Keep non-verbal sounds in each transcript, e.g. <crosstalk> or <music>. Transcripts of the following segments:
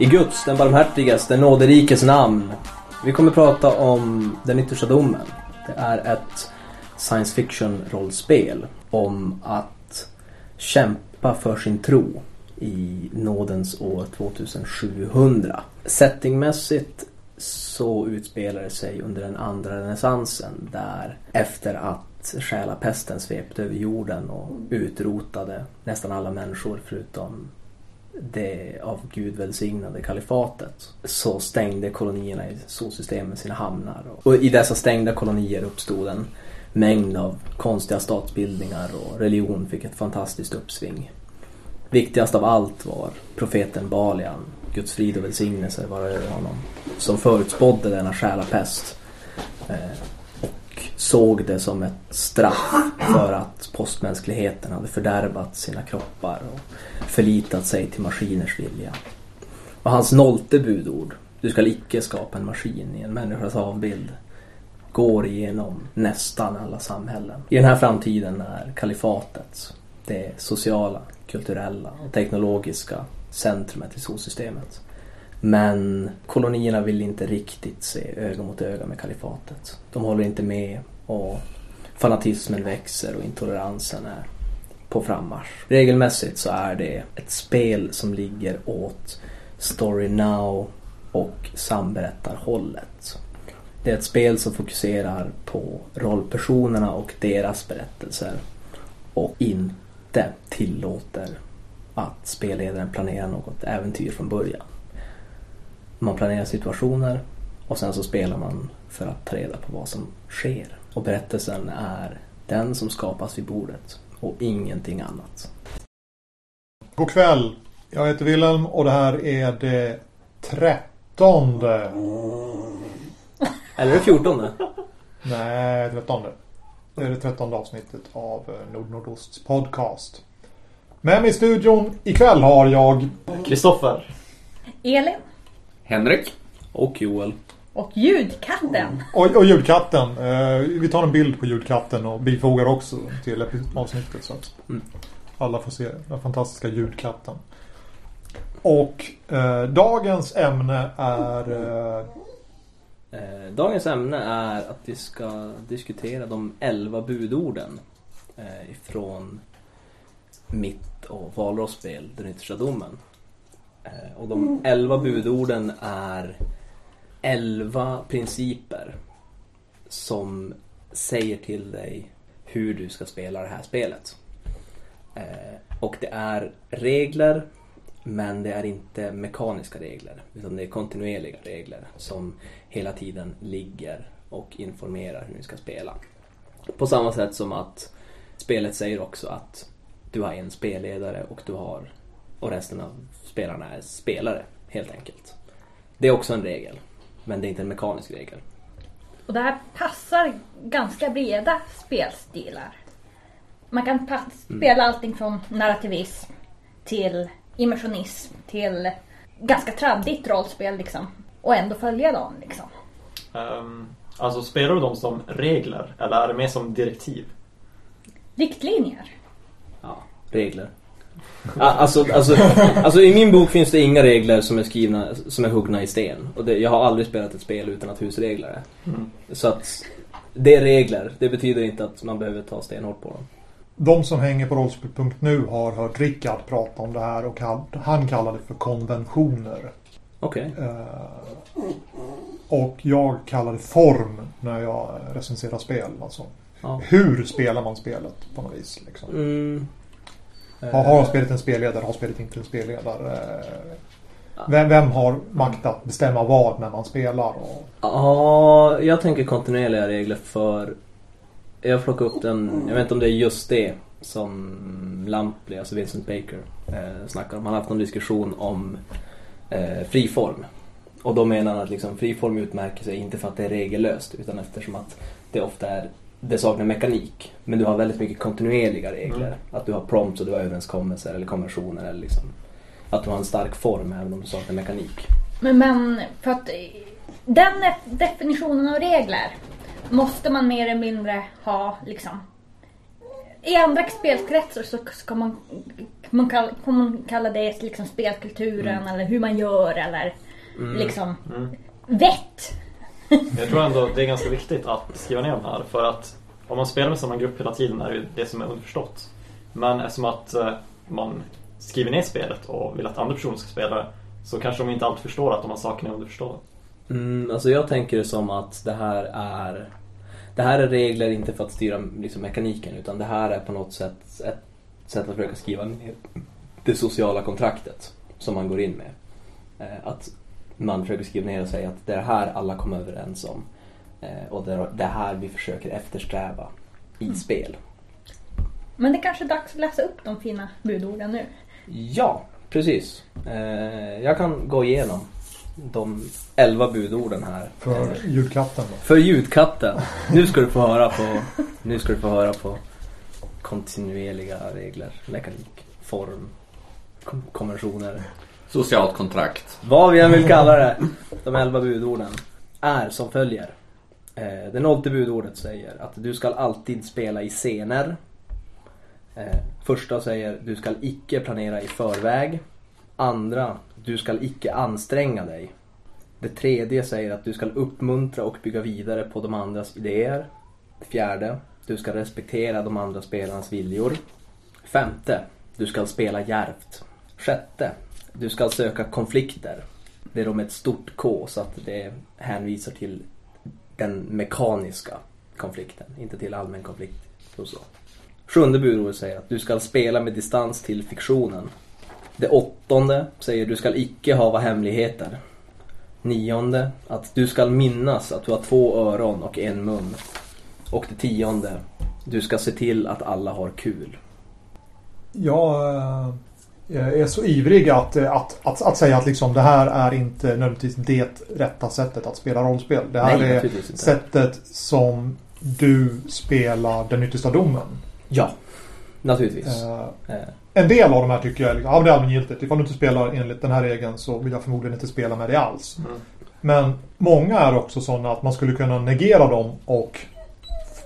I Guds, den barmhärtiges, den nåderikes namn. Vi kommer prata om Den yttersta domen. Det är ett science fiction rollspel om att kämpa för sin tro i nådens år 2700. Settingmässigt så utspelar det sig under den andra renässansen där efter att själapesten svepte över jorden och utrotade nästan alla människor förutom det av Gud välsignade kalifatet så stängde kolonierna i solsystemet sina hamnar. Och i dessa stängda kolonier uppstod en mängd av konstiga statsbildningar och religion fick ett fantastiskt uppsving. Viktigast av allt var profeten Balian, Guds frid och välsignelse var över honom, som förutspådde denna själapest eh, såg det som ett straff för att postmänskligheten hade fördärvat sina kroppar och förlitat sig till maskiners vilja. Och hans nollte budord, du skall icke skapa en maskin i en människas avbild, går igenom nästan alla samhällen. I den här framtiden är kalifatet det sociala, kulturella och teknologiska centrumet i solsystemet. Men kolonierna vill inte riktigt se öga mot öga med kalifatet. De håller inte med och fanatismen växer och intoleransen är på frammarsch. Regelmässigt så är det ett spel som ligger åt Story Now och samberättarhållet. Det är ett spel som fokuserar på rollpersonerna och deras berättelser och inte tillåter att spelledaren planerar något äventyr från början. Man planerar situationer och sen så spelar man för att ta reda på vad som sker. Och berättelsen är den som skapas vid bordet och ingenting annat. God kväll. Jag heter Wilhelm och det här är det trettonde. Eller det fjortonde? Nej, trettonde. Det är det trettonde avsnittet av eh, Nord Nordosts podcast. Med mig i studion ikväll har jag Kristoffer. Elin. Henrik. Och Joel. Och ljudkatten. och, och ljudkatten. Eh, vi tar en bild på ljudkatten och bifogar också till avsnittet så att Mm. alla får se den fantastiska ljudkatten. Och eh, dagens ämne är eh, Eh, dagens ämne är att vi ska diskutera de elva budorden eh, ifrån mitt och Valros spel Den yttersta domen. Eh, och de elva budorden är elva principer som säger till dig hur du ska spela det här spelet. Eh, och det är regler men det är inte mekaniska regler utan det är kontinuerliga regler som hela tiden ligger och informerar hur ni ska spela. På samma sätt som att spelet säger också att du har en spelledare och du har och resten av spelarna är spelare helt enkelt. Det är också en regel men det är inte en mekanisk regel. Och det här passar ganska breda spelstilar. Man kan pass- spela allting från narrativism till immersionism till ganska traddigt rollspel liksom. Och ändå följa dem liksom. Um, alltså spelar du dem som regler eller är det mer som direktiv? Riktlinjer. Ja, regler. Alltså, alltså, alltså i min bok finns det inga regler som är skrivna, som är huggna i sten. Och det, jag har aldrig spelat ett spel utan att husregler är. Mm. Så att det är regler. Det betyder inte att man behöver ta stenhårt på dem. De som hänger på rollspel.nu har hört Rickard prata om det här och han, han kallar det för konventioner. Okej. Eh, och jag kallar det form när jag recenserar spel. Alltså. Ja. Hur spelar man spelet på något vis? Liksom. Mm. Har, har spelet en spelledare? Har spelet inte en spelledare? Eh, Vem, vem har makt att bestämma vad när man spelar? Och, Ja, jag tänker kontinuerliga regler för... Jag plockar upp den, jag vet inte om det är just det som Lampley, alltså Vincent Baker, eh, snackar om. Han har haft någon diskussion om eh, friform. Och då menar han att liksom, friform utmärker sig inte för att det är regellöst utan eftersom att det ofta är det saknar mekanik. Men du har väldigt mycket kontinuerliga regler. Att du har prompts och du har överenskommelser eller konventioner. Eller liksom, att du har en stark form även om du saknar mekanik. Men, men för att den definitionen av regler måste man mer eller mindre ha liksom I andra spelkretsar så ska man, man kalla, man kalla det liksom spelkulturen eller hur man gör eller liksom Mm. vett. Jag tror ändå det är ganska viktigt att skriva ner de här för att om man spelar med samma grupp hela tiden är det ju det som är underförstått. Men eftersom att eh, man skriver ner spelet och vill att andra personer ska spela det så kanske de inte alltid förstår att de här sakerna är underförstådda. Mm, alltså jag tänker det som att det här är Det här är regler inte för att styra liksom, mekaniken utan det här är på något sätt ett sätt att försöka skriva ner det sociala kontraktet som man går in med. Eh, att man försöker skriva ner och säga att det är det här alla kommer överens om. Eh, och det är det här vi försöker eftersträva i spel. Men det kanske är dags att läsa upp de fina budorden nu. Ja, precis. Eh, jag kan gå igenom de elva budorden här. För ljudkatten då. För ljudkatten. Nu ska du få höra på, nu ska du få höra på kontinuerliga regler, mekanik, form, kom- konventioner. Socialt kontrakt. Vad vi än vill kalla det. De elva budorden är som följer. Eh, det nollte budordet säger att du ska alltid spela i scener. Eh, första säger du ska icke planera i förväg. Andra, du ska icke anstränga dig. Det tredje säger att du ska uppmuntra och bygga vidare på de andras idéer. Det fjärde, du ska respektera de andra spelarnas viljor. Femte, du ska spela djärvt. Sjätte, du ska söka konflikter. Det är då med ett stort K så att det hänvisar till den mekaniska konflikten, inte till allmän konflikt. Och så. Sjunde budordet säger att du ska spela med distans till fiktionen. Det åttonde säger du ska icke hava hemligheter. Nionde, att du ska minnas att du har två öron och en mun. Och det tionde, du ska se till att alla har kul. Jag eh, är så ivrig att, eh, att, att, att säga att liksom det här är inte nödvändigtvis det rätta sättet att spela rollspel. Det här Nej, är sättet som du spelar den yttersta domen. Ja, naturligtvis. Eh, Eh, En del av de här tycker jag liksom, ja, det är allmängiltigt. Ifall du inte spelar enligt den här regeln så vill jag förmodligen inte spela med dig alls. Mm. Men många är också sådana att man skulle kunna negera dem och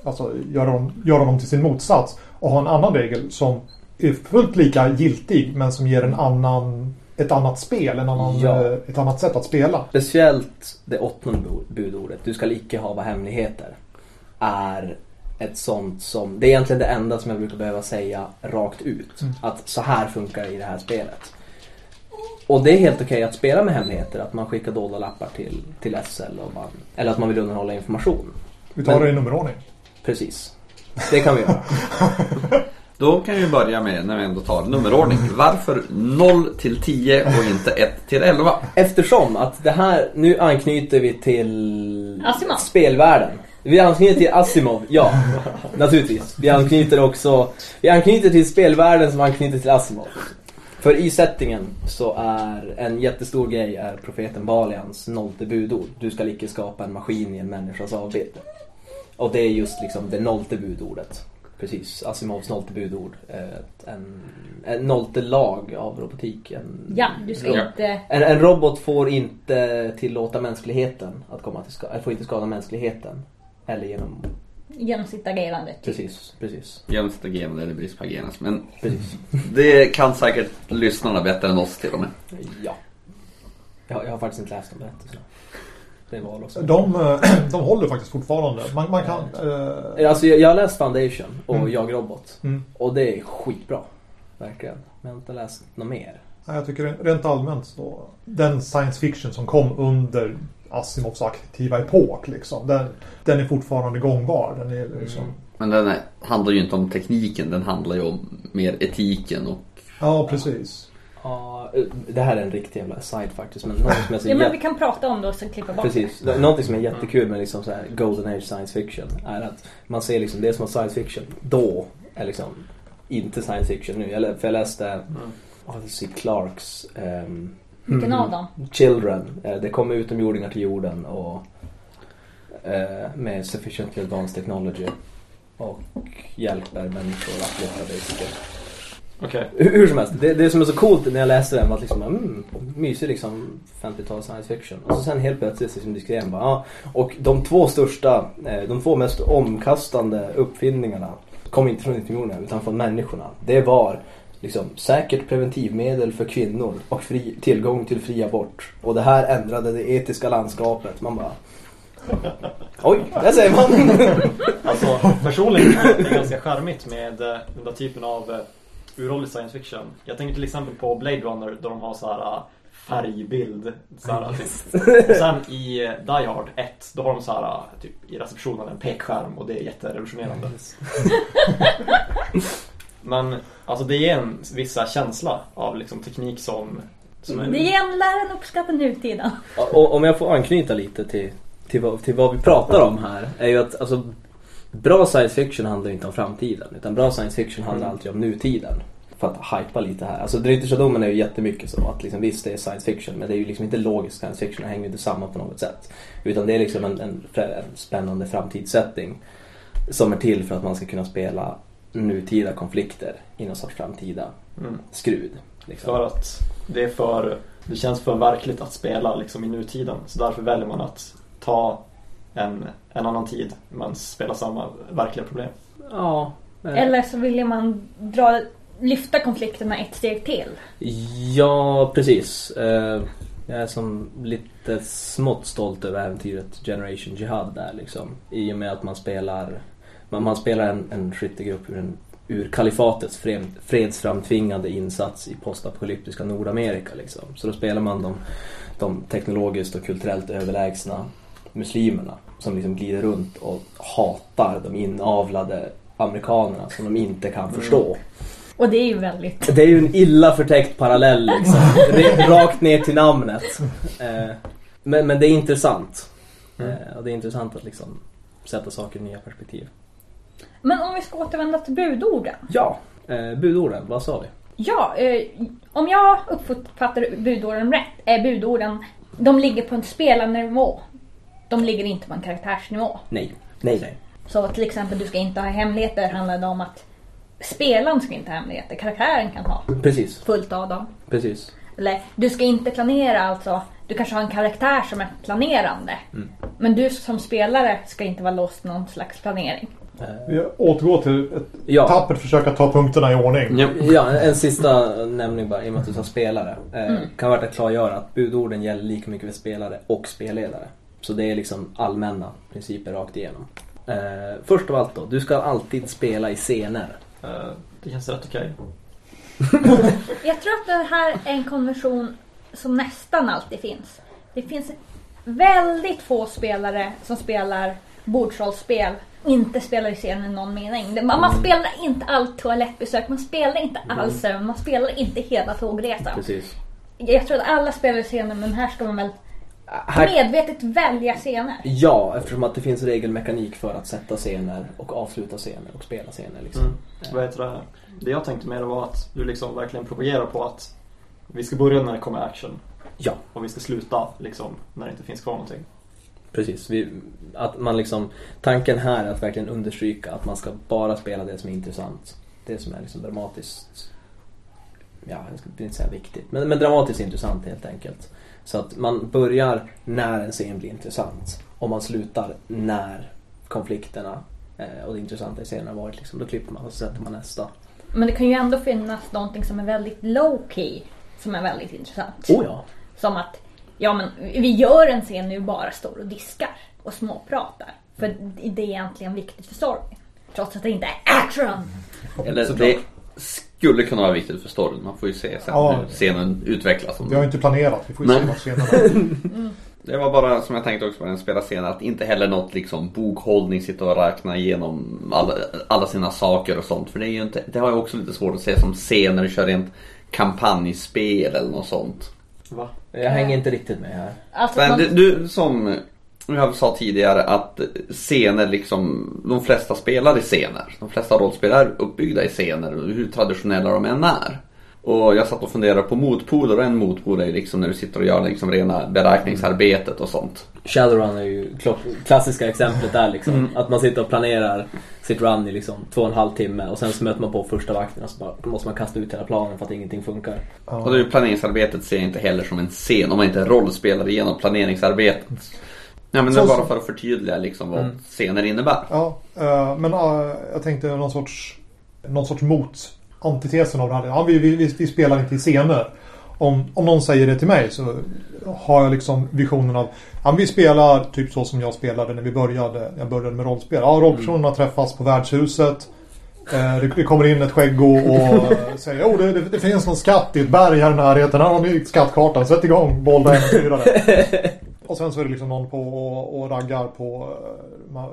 alltså, göra, dem, göra dem till sin motsats. Och ha en annan regel som är fullt lika giltig men som ger en annan, ett annat spel, en annan, Ja. eh, ett annat sätt att spela. Speciellt det åttonde bu- budordet, du ska icke hava hemligheter, är ett sånt som, det är egentligen det enda som jag brukar behöva säga rakt ut. Mm. Att så här funkar det i det här spelet. Och det är helt okej att spela med hemligheter, att man skickar dolda lappar till, till SL och man, eller att man vill undanhålla information. Vi tar Men- det i nummerordning. Precis. Det kan vi göra. <laughs> Då kan vi börja med, när vi ändå tar nummerordning. Varför 0 till 10 och inte 1 till 11? Eftersom att det här, nu anknyter vi till Asimov. spelvärlden. Vi anknyter till Asimov, ja. Naturligtvis. Vi anknyter också, vi anknyter till spelvärlden som anknyter till Asimov. För i settingen så är en jättestor grej är profeten Balians nollte budord. Du ska icke skapa en maskin i en människas avbild. Och det är just liksom det nollte budordet. Precis, Asimovs nollte budord. Ett- En, en nollte lag av robotik. En, Ja, du ska Ja. inte... en, en robot får inte tillåta mänskligheten att komma till skada, får inte skada mänskligheten. Eller genom, Genom sitt agerande. typ. precis, precis, Genom sitt agerande eller brist på agerande. Men precis. det kan säkert lyssnarna bättre än oss till och med. Ja. Jag, jag har faktiskt inte läst de berättelserna. Det var också. De, eh, <clears throat> de håller faktiskt fortfarande. Man, man kan... eh, Alltså jag, jag har läst Foundation och Mm. Jag Robot. mm. Och det är skitbra. Verkligen. Men jag har inte läst något mer. Nej, Jag tycker rent allmänt så den science fiction som kom under Asimovs aktiva epok liksom. Den, den är fortfarande gångbar. Den är liksom, Mm. Men den är, handlar ju inte om tekniken, den handlar ju om mer etiken och Ja, precis. Ja, det här är en riktig jävla side faktiskt. Men som är så <laughs> Ja men vi kan prata om det och sen klippa bort Precis. Någonting som är jättekul med liksom så här Golden Age science fiction är att man ser liksom det som var science fiction då är liksom inte science fiction nu. Jag, för jag läste Mm. Arthur Clarks det. Vilken av dem? Children. Eh, Det kommer utomjordingar till jorden och eh, med sufficiently advanced technology och hjälper människor att leva basically. Okej. Hur, hur som helst, det, det som är så coolt när jag läste den var att liksom, mm, mysig liksom 50-tal science fiction. Och så sen helt plötsligt liksom diskuterar bara, ja. Och de två största, eh, de två mest omkastande uppfinningarna kom inte från unionen utan från människorna. Det var liksom säkert preventivmedel för kvinnor och fri, tillgång till fri abort. Och det här ändrade det etiska landskapet. Man bara Oj, där säger man! <laughs> Alltså personligen är det ganska charmigt med eh, den där typen av uråldrig science fiction. Jag tänker till exempel på Blade Runner där de har så här eh, färgbild. Så här, typ. Och sen i eh, Die Hard 1 då har de så här eh, typ i receptionen en pekskärm och det är jätterevolutionerande. <laughs> Men alltså det ger en viss känsla av liksom teknik som, som är... Det ger en läraren uppskatta nutiden. Om jag får anknyta lite till, till, vad, till vad vi pratar om här. Är ju att alltså, bra science fiction handlar inte om framtiden. Utan bra science fiction handlar alltid om nutiden. För att hypa lite här. Alltså Dryttersadomen är ju jättemycket så. Att liksom, visst det är science fiction men det är ju liksom inte logisk science fiction. Det hänger ju inte samman på något sätt. Utan det är liksom en, en, en spännande framtidssättning. Som är till för att man ska kunna spela nutida konflikter i någon sorts framtida Mm. skrud. Liksom. För att det är för, det känns för verkligt att spela liksom i nutiden. Så därför väljer man att ta en, en annan tid men spela samma verkliga problem. Ja. eh, Eller så vill man dra, lyfta konflikterna ett steg till. Ja, precis. Eh, Jag är som lite smått stolt över äventyret Generation Jihad där liksom. I och med att man spelar, man, man spelar en, en skyttegrupp ur, en, ur kalifatets fred, fredsframtvingande insats i postapokalyptiska Nordamerika liksom. Så då spelar man de, de teknologiskt och kulturellt överlägsna muslimerna som liksom glider runt och hatar de inavlade amerikanerna som de inte kan förstå. Och det är ju väldigt... Det är ju en illa förtäckt parallell liksom. <laughs> Rakt ner till namnet. Eh, Men, men det är intressant. Eh, Och det är intressant att liksom sätta saker i nya perspektiv. Men om vi ska återvända till budorden. Ja, eh, budorden, vad sa vi? Ja, eh, om jag uppfattar budorden rätt är budorden, de ligger på en spelarnivå. De ligger inte på en karaktärsnivå. Nej, nej, nej. Så till exempel du ska inte ha hemligheter handlar det om att spelaren ska inte ha hemligheter. Karaktären kan ha Precis, fullt av dem. precis. Eller du ska inte planera alltså. Du kanske har en karaktär som är planerande. Men du som spelare ska inte vara låst någon slags planering. Vi återgår till ett Ja. tappert försök att ta punkterna i ordning. Ja. Ja, en sista nämning bara i och med att du sa spelare. Eh, Kan vara värt att klargöra att budorden gäller lika mycket för spelare och spelledare. Så det är liksom allmänna principer rakt igenom. Eh, först av allt då, du ska alltid spela i scener. Eh, Det känns rätt okej. <laughs> Jag tror att det här är en konvention som nästan alltid finns. Det finns väldigt få spelare som spelar bordsrollspel inte spelar i scenen i någon mening. Man, man spelar inte allt toalettbesök, man spelar inte all sömn, man spelar inte hela tågresan. Precis. Jag tror att alla spelar i scenen men här ska man väl Här, medvetet välja scener. ja, eftersom att det finns regelmekanik för att sätta scener och avsluta scener och spela scener. Liksom. Mm. Vad heter det? Det jag tänkte mer var att du liksom verkligen propagerar på att vi ska börja när det kommer action Ja, och vi ska sluta liksom när det inte finns kvar någonting. precis. Vi, att man liksom, tanken här är att verkligen understryka att man ska bara spela det som är intressant. Det som är liksom dramatiskt, ja, jag skulle inte säga viktigt, men, men dramatiskt intressant helt enkelt. Så att man börjar när en scen blir intressant och man slutar när konflikterna eh, och det intressanta i scenen har varit. Liksom, då klipper man och så sätter man nästa. Men det kan ju ändå finnas någonting som är väldigt low key som är väldigt intressant. Oh ja! Som att, ja men vi gör en scen nu bara står och diskar och småpratar. För det är egentligen viktigt för storyn. Trots att det inte är action. Eller det skulle kunna vara viktigt för storyn. Man får ju se sen Ja. hur scenen utvecklas. Vi har ju inte planerat. Vi får ju se Nej. vad scenerna Det var bara som jag tänkte också på den spela scenen att inte heller något liksom bokhållning sitta och räkna igenom alla, alla sina saker och sånt. För det är ju inte, det har jag också lite svårt att se som scener, kör rent kampanjspel eller något sånt. Va? Jag hänger inte riktigt med här. Alltså Men man, du, du som jag sa tidigare att scener liksom, de flesta spelar i scener. De flesta rollspel är uppbyggda i scener, hur traditionella de än är. Och jag satt och funderade på motpoler och en motpol är ju liksom när du sitter och gör liksom rena beräkningsarbetet och sånt. Shadowrun är ju klassiska exemplet där liksom. Mm. Att man sitter och planerar sitt run i liksom två och en halv timme och sen så möter man på första vakten och så bara måste man kasta ut hela planen för att ingenting funkar. Och det planeringsarbetet ser jag inte heller som en scen om man inte rollspelar igenom planeringsarbetet. Ja men det är bara för att förtydliga liksom vad Mm. scener innebär. Ja, eh, men eh, jag tänkte någon sorts, någon sorts mot antitesen av det här. Ja, vi, vi, vi, spelar inte i scener. Om, om någon säger det till mig så har jag liksom visionen av ja, vi spelar typ så som jag spelade när vi började. Jag började med rollspel. Ja, rollpersonerna träffas på värdshuset. Eh, det, kommer in ett skäggo och <laughs> säger oh, det, det, finns någon skatt i ett berg här i närheten. Här har ni skattkartan. Sätt igång bolla äventyrare. <laughs> Och sen så är det liksom någon på och, och raggar på eh,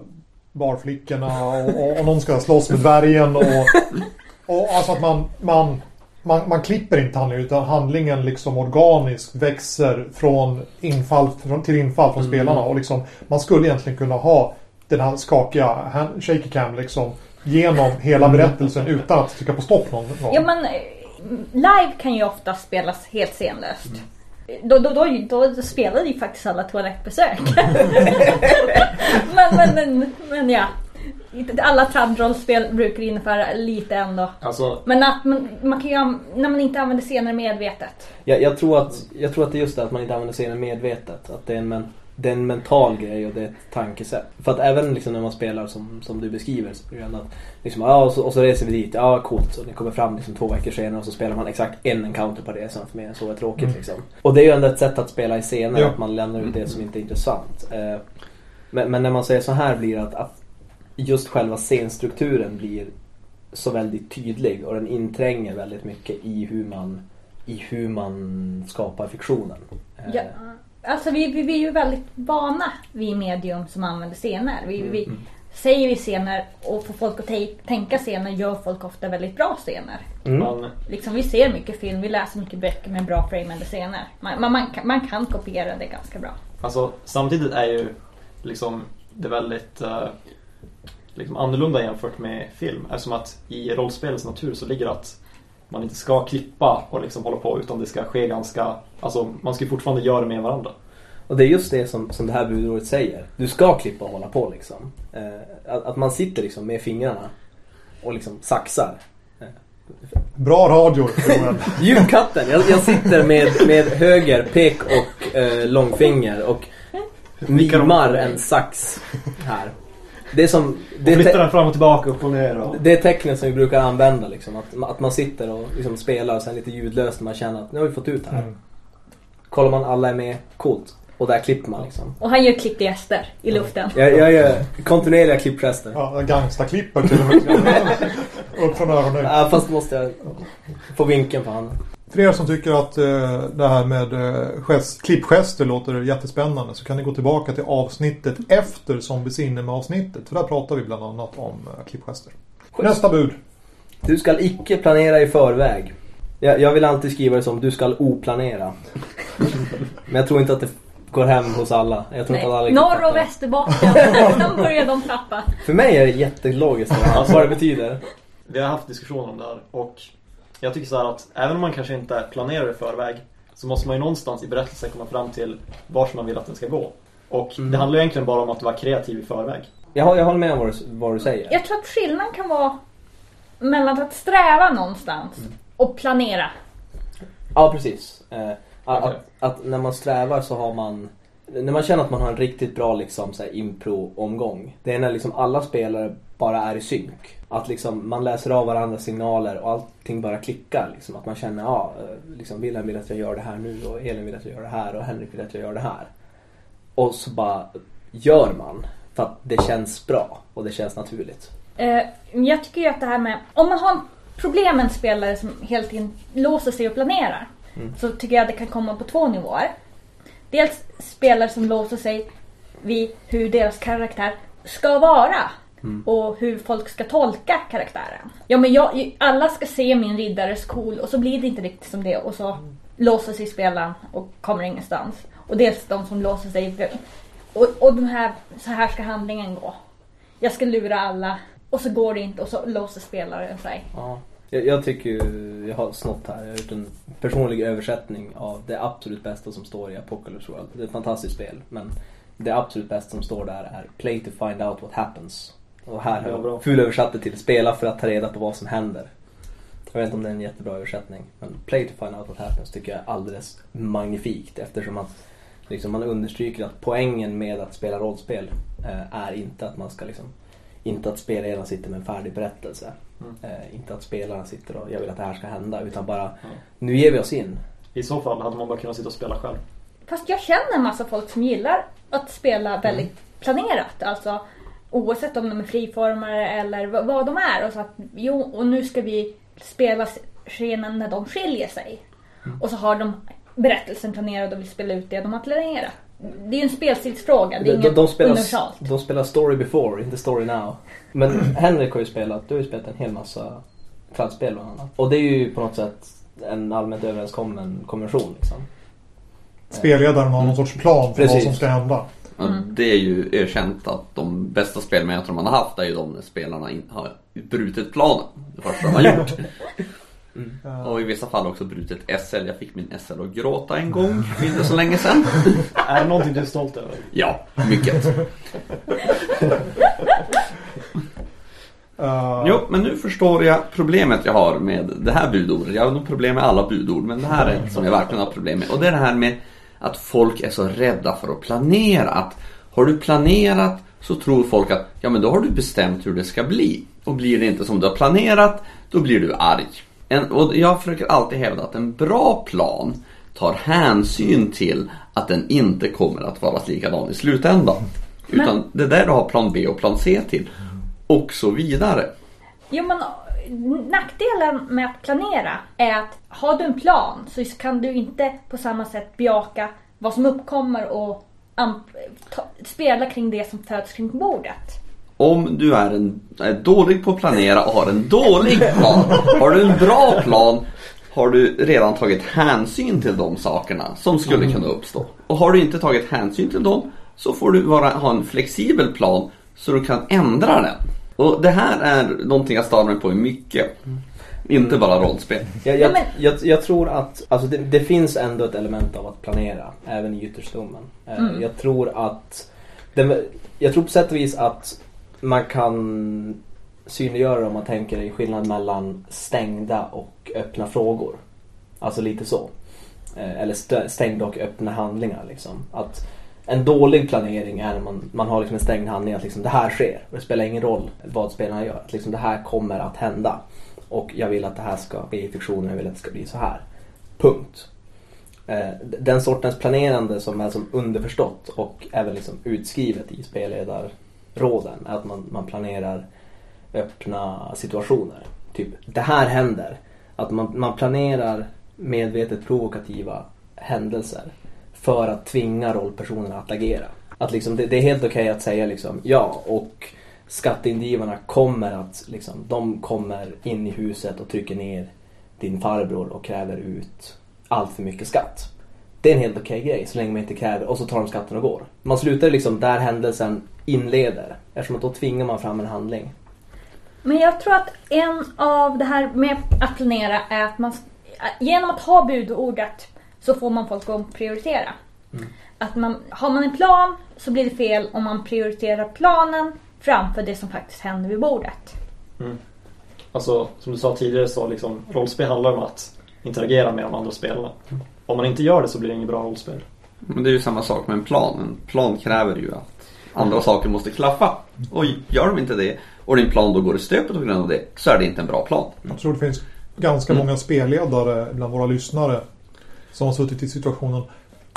barflickorna och, och, och någon ska slåss med dvärgen och, och alltså att man, man, man, man klipper inte handlingen utan handlingen liksom organiskt växer från infall från, till infall från spelarna och liksom man skulle egentligen kunna ha den här skakiga hand- shaky cam liksom genom hela berättelsen utan att trycka på stopp någon gång. Ja men eh, live kan ju ofta spelas helt scenlöst. Då, då, då, då spelar ju faktiskt alla toalettbesök. <laughs> men, men, men, men ja. Alla tradrollspel brukar innebära lite ändå. Alltså, Men att man, man kan ju, när man inte använder scener medvetet. Jag, jag, tror att, jag tror att det är just det att man inte använder scenen medvetet. Att det är en, men, det är en mental grej och det är ett tankesätt. För att även liksom när man spelar som, som du beskriver så blir det att liksom, ja, och, så, och så reser vi dit, ja coolt. Och ni kommer fram liksom två veckor senare och så spelar man exakt en encounter på resan för mer än så är tråkigt Mm. liksom. Och det är ju ändå ett sätt att spela i scener, Ja. att man lämnar ut det som inte är intressant. Eh, men, men när man säger så här blir det att, att just själva scenstrukturen blir så väldigt tydlig och den intränger väldigt mycket i hur man, i hur man skapar fiktionen. Eh, Ja, alltså vi, vi, vi är ju väldigt vana vid medium som använder scener. Vi, vi, säger vi scener och får folk att te- tänka scener gör folk ofta väldigt bra scener. Mm. Liksom, vi ser mycket film, vi läser mycket böcker med bra framade scener. Man, man, man, kan, man kan kopiera det ganska bra. alltså, samtidigt är ju liksom det väldigt eh, liksom annorlunda jämfört med film. Eftersom att i rollspelets natur så ligger att man inte ska klippa och liksom hålla på utan det ska ske ganska, alltså man ska ju fortfarande göra det med varandra. Och det är just det som, som det här budordet säger. Du ska klippa och hålla på liksom. Eh, att, att man sitter liksom med fingrarna och liksom saxar. Bra radio, Joel. Ljudkatten! <laughs> Jag, jag sitter med, med höger pek och eh, långfinger och mimar en sax här. Det är som... Det är, Flytta te- den fram och tillbaka, upp och ner och... det är tecknet som vi brukar använda liksom. Att, att man sitter och liksom spelar och sen lite ljudlöst när man känner att nu har vi fått ut det här. Mm. Kollar man alla är med, coolt. Och där klipper man liksom. Och han gör klippta gäster i luften. Jag, jag gör kontinuerliga klippgester. Ja, gangstaklipper till och med. <laughs> Upp från öronen. Ja, fast måste jag få vinkeln på handen. För er som tycker att eh, det här med eh, gest, klippgester låter jättespännande så kan ni gå tillbaka till avsnittet efter Zombie Cinema avsnittet. För där pratar vi bland annat om eh, klippgester. Nästa bud. Du ska icke planera i förväg. Jag, jag vill alltid skriva det som du ska oplanera. Men jag tror inte att det går hem hos alla. Jag tror Nej. att alla Norr och Västerbotten, sen börjar de tappa. För mig är det jättelogiskt vad vad det betyder. Vi har haft diskussioner om det här och jag tycker så här att även om man kanske inte planerar i förväg så måste man ju någonstans i berättelsen komma fram till vart man vill att den ska gå. Och Mm. det handlar ju egentligen bara om att vara kreativ i förväg. Jag, jag håller med om vad du, vad du säger. Jag tror att skillnaden kan vara mellan att sträva någonstans och planera. Ja, precis. Eh, att, Okej. att, att när man strävar så har man... När man känner att man har en riktigt bra liksom, så här, impro-omgång. Det är när liksom alla spelare bara är i synk. Att liksom, man läser av varandras signaler och allting bara klickar. Liksom. Att man känner, ja, liksom, Wilhelm vill att jag gör det här nu och Elin vill att jag gör det här och Henrik vill att jag gör det här. Och så bara gör man. För att det känns bra och det känns naturligt. Eh, jag tycker ju att det här med, om man har problem med en spelare som hela tiden låser sig och planerar. Så tycker jag att det kan komma på två nivåer. Dels spelare som låser sig vid hur deras karaktär ska vara. Och hur folk ska tolka karaktären. Ja men jag, alla ska se min riddare cool och så blir det inte riktigt som det och så låser sig spelaren och kommer ingenstans. Och dels de som låser sig och, och de här, så här ska handlingen gå. Jag ska lura alla och så går det inte och så låser spelaren sig. Ja. Jag, jag tycker ju, jag har snott här, jag har gjort en personlig översättning av det absolut bästa som står i Apocalypse World. Det är ett fantastiskt spel, men det absolut bästa som står där är Play to find out what happens. Och här har jag fulöversatt det till Spela för att ta reda på vad som händer. Jag vet inte om det är en jättebra översättning, men Play to find out what happens tycker jag är alldeles magnifikt eftersom att Liksom man understryker att poängen med att spela rollspel eh, är inte att man ska liksom inte att spelarna sitter med en färdig berättelse. Mm. Eh, inte att spelarna sitter och jag vill att det här ska hända utan bara nu ger vi oss in. I så fall hade man bara kunnat sitta och spela själv. Fast jag känner en massa folk som gillar att spela väldigt planerat. Alltså oavsett om de är friformare eller vad, vad de är. Och så att, jo, och nu ska vi spela scenen när de skiljer sig. Och så har de berättelsen planerad och vill spela ut det de har planerat. Det är ju en spelstilsfråga, det är De, inget de, spelar, universalt. de spelar story before, inte story now. Men <clears throat> Henrik har ju spelat, du har ju spelat en hel massa fladdspel bland annat. Och det är ju på något sätt en allmänt överenskommen konvention liksom. Spelledaren har någon sorts plan för vad Precis. som ska hända. Ja, Det är ju erkänt att de bästa spelmöten man har haft är ju de när spelarna har brutit planen. Det första de har <laughs> gjort. Och i vissa fall också brutit SL. Jag fick min SL att gråta en gång för inte så länge sedan. <laughs> Är det någonting du är stolt över? Ja, mycket. Eh, <laughs> Jo, men nu förstår jag problemet jag har med det här budordet. Jag har nog problem med alla budord, men det här är ett som jag verkligen har problem med. Och det är det här med att folk är så rädda för att planera. Att har du planerat så tror folk att ja, men då har du bestämt hur det ska bli. Och blir det inte som du har planerat, då blir du arg. En, och jag försöker alltid hävda att en bra plan tar hänsyn till att den inte kommer att vara likadan i slutändan. Utan det är där du har plan B och plan C till. Och så vidare. Jo men nackdelen med att planera är att har du en plan så kan du inte på samma sätt bejaka vad som uppkommer och spela kring det som föds kring bordet. Om du är, en, är dålig på att planera och har en dålig plan. Har du en bra plan har du redan tagit hänsyn till de sakerna som skulle kunna uppstå. Och har du inte tagit hänsyn till dem så får du vara, ha en flexibel plan så du kan ändra den. Och det här är någonting jag stör mig på i mycket. Inte bara rollspel. Jag, jag, Ja, men- jag, jag tror att alltså det, det finns ändå ett element av att planera, även i Gyttersdomen. Eh, Jag tror att det, Jag tror på sätt och vis att man kan synliggöra om man tänker i skillnad mellan stängda och öppna frågor. Alltså lite så. Eh, eller stängda och öppna handlingar liksom. Att en dålig planering är när man, man har liksom en stängd handling att liksom det här sker. Och det spelar ingen roll vad spelarna gör. Att liksom det här kommer att hända. Och jag vill att det här ska bli i fiktionen, jag vill att det ska bli så här. Punkt. Eh, den sortens planerande som är som underförstått och även liksom utskrivet i spelledar är att man, man planerar öppna situationer. Typ, det här händer. Att man, man planerar medvetet provokativa händelser för att tvinga rollpersonerna att agera. Att liksom, det, det är helt okej att säga liksom, ja och skatteindrivarna kommer att, liksom, de kommer in i huset och trycker ner din farbror och kräver ut allt för mycket skatt. Det är en helt okej grej så länge man inte kräver och så tar de skatten och går. Man slutar liksom där händelsen inleder eftersom att då tvingar man fram en handling. Men jag tror att en av det här med att planera är att man genom att ha budordet så får man folk att prioritera. Att man, har man en plan så blir det fel om man prioriterar planen framför det som faktiskt händer vid bordet. Alltså, som du sa tidigare så liksom rollspel handlar om att interagera med de andra spelarna. Om man inte gör det så blir det inget bra rollspel. Men det är ju samma sak med en plan. En plan kräver ju att andra saker måste klaffa. Och gör de inte det och din plan då går i stöpet på grund av det så är det inte en bra plan. Jag tror det finns ganska många spelledare bland våra lyssnare som har suttit i situationen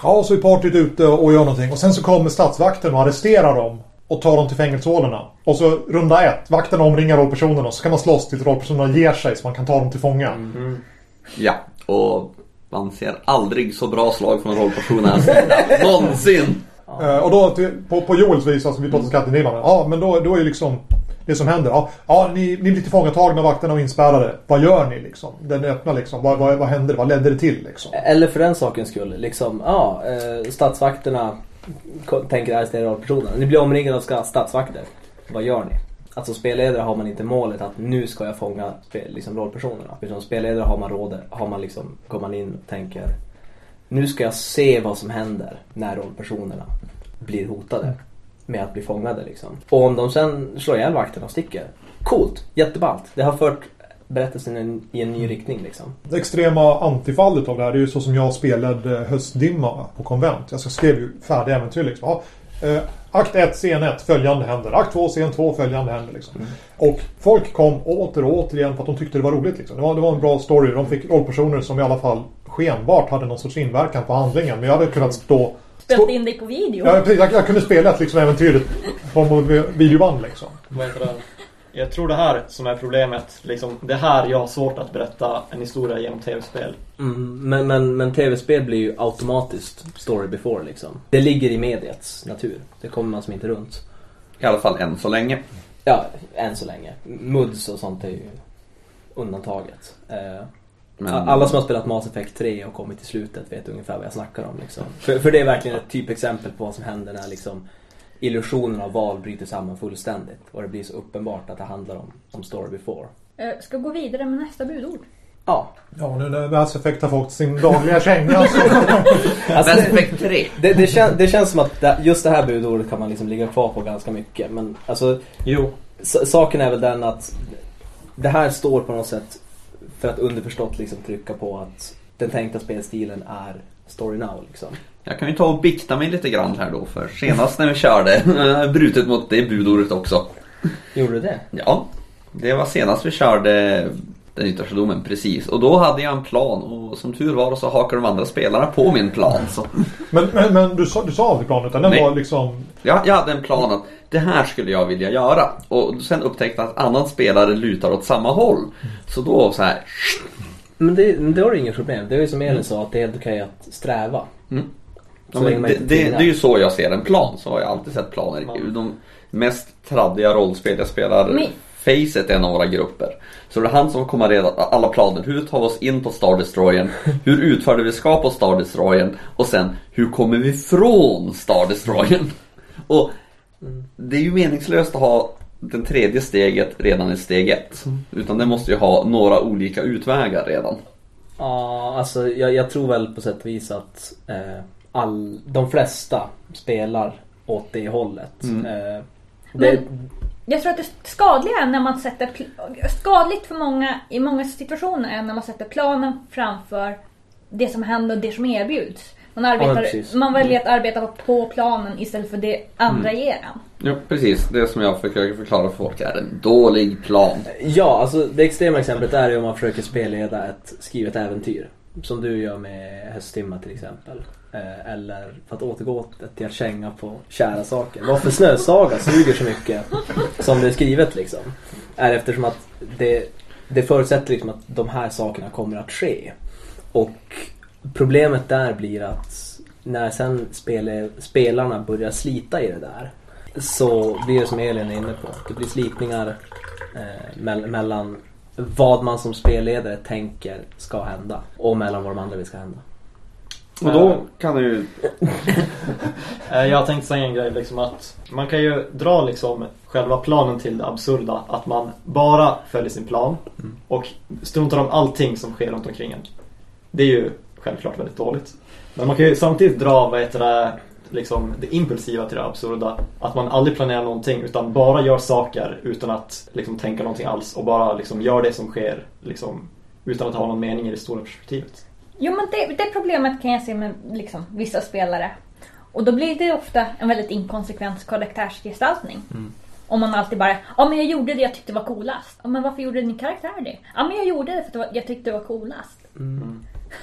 Ja, så är partyt ute och gör någonting och sen så kommer statsvakten och arresterar dem och tar dem till fängelsehålorna. Och så runda ett, vakten omringar rollpersonerna och så kan man slåss tills rollpersonerna ger sig så man kan ta dem till fånga. Ja, och man ser aldrig så bra slag från rollpersonernas sida. Någonsin! Eh, och då till, på, på Joels vis, alltså vi pratar skatteindrivarna. Ja, men då, då är ju liksom det som händer. Ja, ja ni, ni blir tillfångatagna av vakterna och inspärrade. Vad gör ni liksom? Den öppna liksom. Vad, vad, vad hände? Vad ledde det till liksom? Eller för den sakens skull, liksom, ja, eh, statsvakterna tänker arrestera rollpersonerna. Ni blir omringade av statsvakter. Vad gör ni? Alltså spelledare har man inte målet att nu ska jag fånga liksom rollpersonerna. Utan som spelledare har man rådet, har man liksom, går man in och tänker nu ska jag se vad som händer när rollpersonerna blir hotade med att bli fångade liksom. Och om de sen slår ihjäl vakterna och sticker. Coolt, jätteballt. Det har fört berättelsen i en, i en ny riktning liksom. Det extrema antifallet av det här det är ju så som jag spelade Höstdimma på konvent. Jag skrev ju färdiga äventyr liksom. Ja, eh, akt 1, scen 1, följande händer. Akt 2, scen 2, följande händer liksom. Och folk kom åter och återigen för att de tyckte det var roligt liksom. Det var, det var en bra story. De fick rollpersoner som i alla fall skenbart hade någon sorts inverkan på handlingen. Men jag hade kunnat stå... Spelat in dig på video. jag, jag, jag kunde spela ett liksom, äventyr på videoband liksom. Vad heter det? Jag tror det här som är problemet. Liksom, det här jag har svårt att berätta en historia genom tv-spel. Mm, men, men, men tv-spel blir ju automatiskt story before liksom. Det ligger i mediets natur. Det kommer man som inte runt. I alla fall än så länge. Ja, än så länge. Muds och sånt är ju undantaget. Eh, Men- Alla som har spelat Mass Effect 3 och kommit till slutet vet ungefär vad jag snackar om. Liksom. För, för det är verkligen ett typexempel på vad som händer när liksom, illusionen av val bryter samman fullständigt. Och det blir så uppenbart att det handlar om, om story before. Eh, Ska gå vidare med nästa budord. Ja, Ja, nu när Mass Effect har fått sin dagliga känga så... <laughs> alltså, Mass det, Effect 3. det, det, kän, det känns som att just det här budordet kan man liksom ligga kvar på ganska mycket. Men alltså, Jo, saken är väl den att det här står på något sätt för att underförstått liksom trycka på att den tänkta spelstilen är story now liksom. Jag kan ju ta och bikta mig lite grann här då för senast när vi körde, jag har brutit mot det budordet också. Gjorde du det? Ja, det var senast vi körde den yttersta domen precis. Och då hade jag en plan och som tur var så hakade de andra spelarna på min plan. Så Men, men, men du, sa, du sa aldrig planen utan den Nej. var liksom... jag, jag hade en plan att det här skulle jag vilja göra. Och sen upptäckte jag att annan spelare lutar åt samma håll. Så då så här. Men det, det var inget problem. Det är ju som Elin sa att det är helt okej att sträva. Mm. Ja, men det, det, det är ju så jag ser en plan. Så har jag alltid sett planer. De mest traddiga rollspel jag spelar Men- Facet är en av våra grupper. Så det är han som kommer reda alla planer. Hur tar vi oss in på Star Destroyern? <laughs> Hur utför det vi ska på Star Destroyern? Och sen, hur kommer vi från Star Destroyern? <laughs> Och det är ju meningslöst att ha det tredje steget redan i steg ett. Utan det måste ju ha några olika utvägar redan. Ja, alltså jag, jag tror väl på sätt och vis att eh, all, de flesta spelar åt det hållet. Mm. Eh, det, Jag tror att det skadliga är när man sätter... Skadligt för många i många situationer är när man sätter planen framför det som händer och det som erbjuds. Man, arbetar, precis. man väljer att arbeta på planen istället för det andra ger en. Ja, precis. Det som jag försöker förklara för folk är en dålig plan. Ja, alltså det extrema exemplet är ju om man försöker spelleda ett skrivet äventyr. Som du gör med Hösttimma till exempel. Eh, eller för att återgå till att känga på kära saker. Varför Snösaga suger så mycket som det är skrivet liksom. Är eftersom att det, det förutsätter liksom att de här sakerna kommer att ske. Och problemet där blir att när sen spele, spelarna börjar slita i det där så blir det som Elin är inne på. Det blir slitningar eh, mellan vad man som spelledare tänker ska hända och mellan vad de andra vill ska hända. Och då kan du ju... <laughs> Eh, Jag tänkte säga en grej liksom att man kan ju dra liksom själva planen till det absurda. Att man bara följer sin plan och struntar om allting som sker runt omkring en. Det är ju självklart väldigt dåligt. Men man kan ju samtidigt dra vad heter det, liksom det impulsiva till det absurda. Att man aldrig planerar någonting utan bara gör saker utan att liksom tänka någonting alls. Och bara liksom gör det som sker liksom, utan att ha någon mening i det stora perspektivet. Jo men det, det problemet kan jag se med liksom, vissa spelare. Och då blir det ofta en väldigt inkonsekvent karaktärsgestaltning. Om man alltid bara, ja men jag gjorde det jag tyckte var coolast. Ja men varför gjorde din karaktär det? Ja men jag gjorde det för att jag tyckte det var coolast.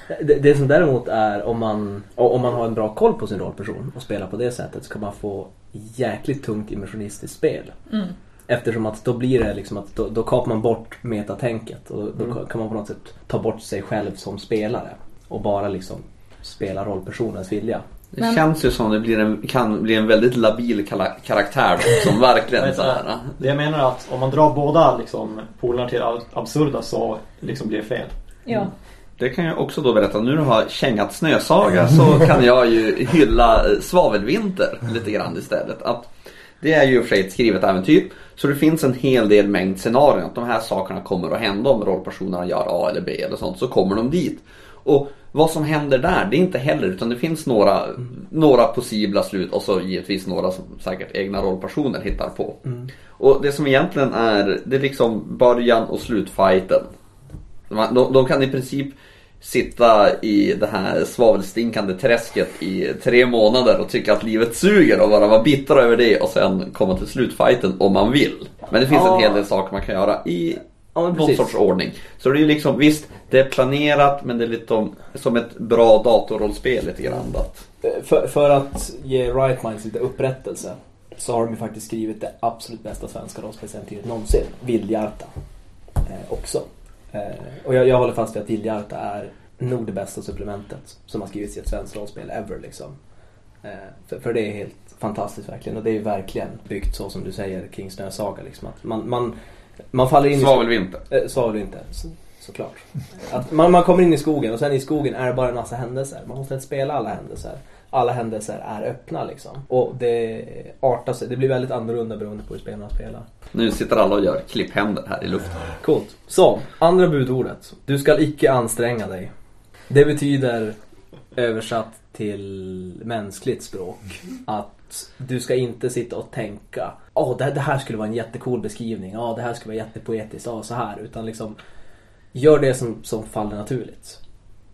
Det, det som däremot är om man, om man har en bra koll på sin rollperson och spelar på det sättet så kan man få jäkligt tungt immersionistiskt spel. Mm. Eftersom att då blir det liksom att då, då kapar man bort metatänket och då kan man på något sätt ta bort sig själv som spelare och bara liksom spela rollpersonens vilja. Det Men- känns ju som det blir en, kan bli en väldigt labil karaktär som <laughs> verkligen så här. Det jag menar är att om man drar båda liksom, polerna till ab- absurda så liksom blir det fel. Ja. Det kan jag också då berätta. Nu när du har kängat Snösaga så kan jag ju hylla eh, Svavelvinter lite grann istället. Att det är ju för sig ett skrivet äventyr. Så det finns en hel del mängd scenarion. Att de här sakerna kommer att hända om rollpersonerna gör A eller B eller sånt. Så kommer de dit. Och vad som händer där, det är inte heller utan det finns några, några possibla slut och så givetvis några som säkert egna rollpersoner hittar på. Och det som egentligen är, det är liksom början och slutfighten. De, de, de kan i princip sitta i det här svavelstinkande träsket i tre månader och tycka att livet suger och bara vara bittra över det och sen komma till slutfighten om man vill. Men det finns Ja. en hel del saker man kan göra i Ja, någon precis. sorts ordning. Så det är ju liksom, visst, det är planerat men det är lite om, som ett bra datorrollspel lite grann. Att, För, för att ge Riot Minds lite upprättelse så har de ju faktiskt skrivit det absolut bästa svenska rollspelsäventyret någonsin. Vildhjärta. Eh, också. Eh, och jag, jag håller fast vid att Vildhjärta är nog det bästa supplementet som har skrivits i ett svenskt rollspel ever liksom. Eh, för, för det är helt fantastiskt verkligen och det är ju verkligen byggt så som du säger kring Snösaga liksom. Att man, man, man faller in i... Svavelvinter. Eh, Svavelvinter, så, såklart. Att man, man kommer in i skogen och sen i skogen är det bara en massa händelser. Man måste spela alla händelser. Alla händelser är öppna liksom. Och det artar sig. Det blir väldigt annorlunda beroende på hur spelarna spelar. Nu sitter alla och gör klipphänder här i luften. Coolt. Så, andra budordet. Du ska icke anstränga dig. Det betyder översatt till mänskligt språk att du ska inte sitta och tänka Åh, det, det här skulle vara en jättecool beskrivning. Ja, det här skulle vara jättepoetiskt. Ja, så här. Utan liksom Gör det som, som faller naturligt.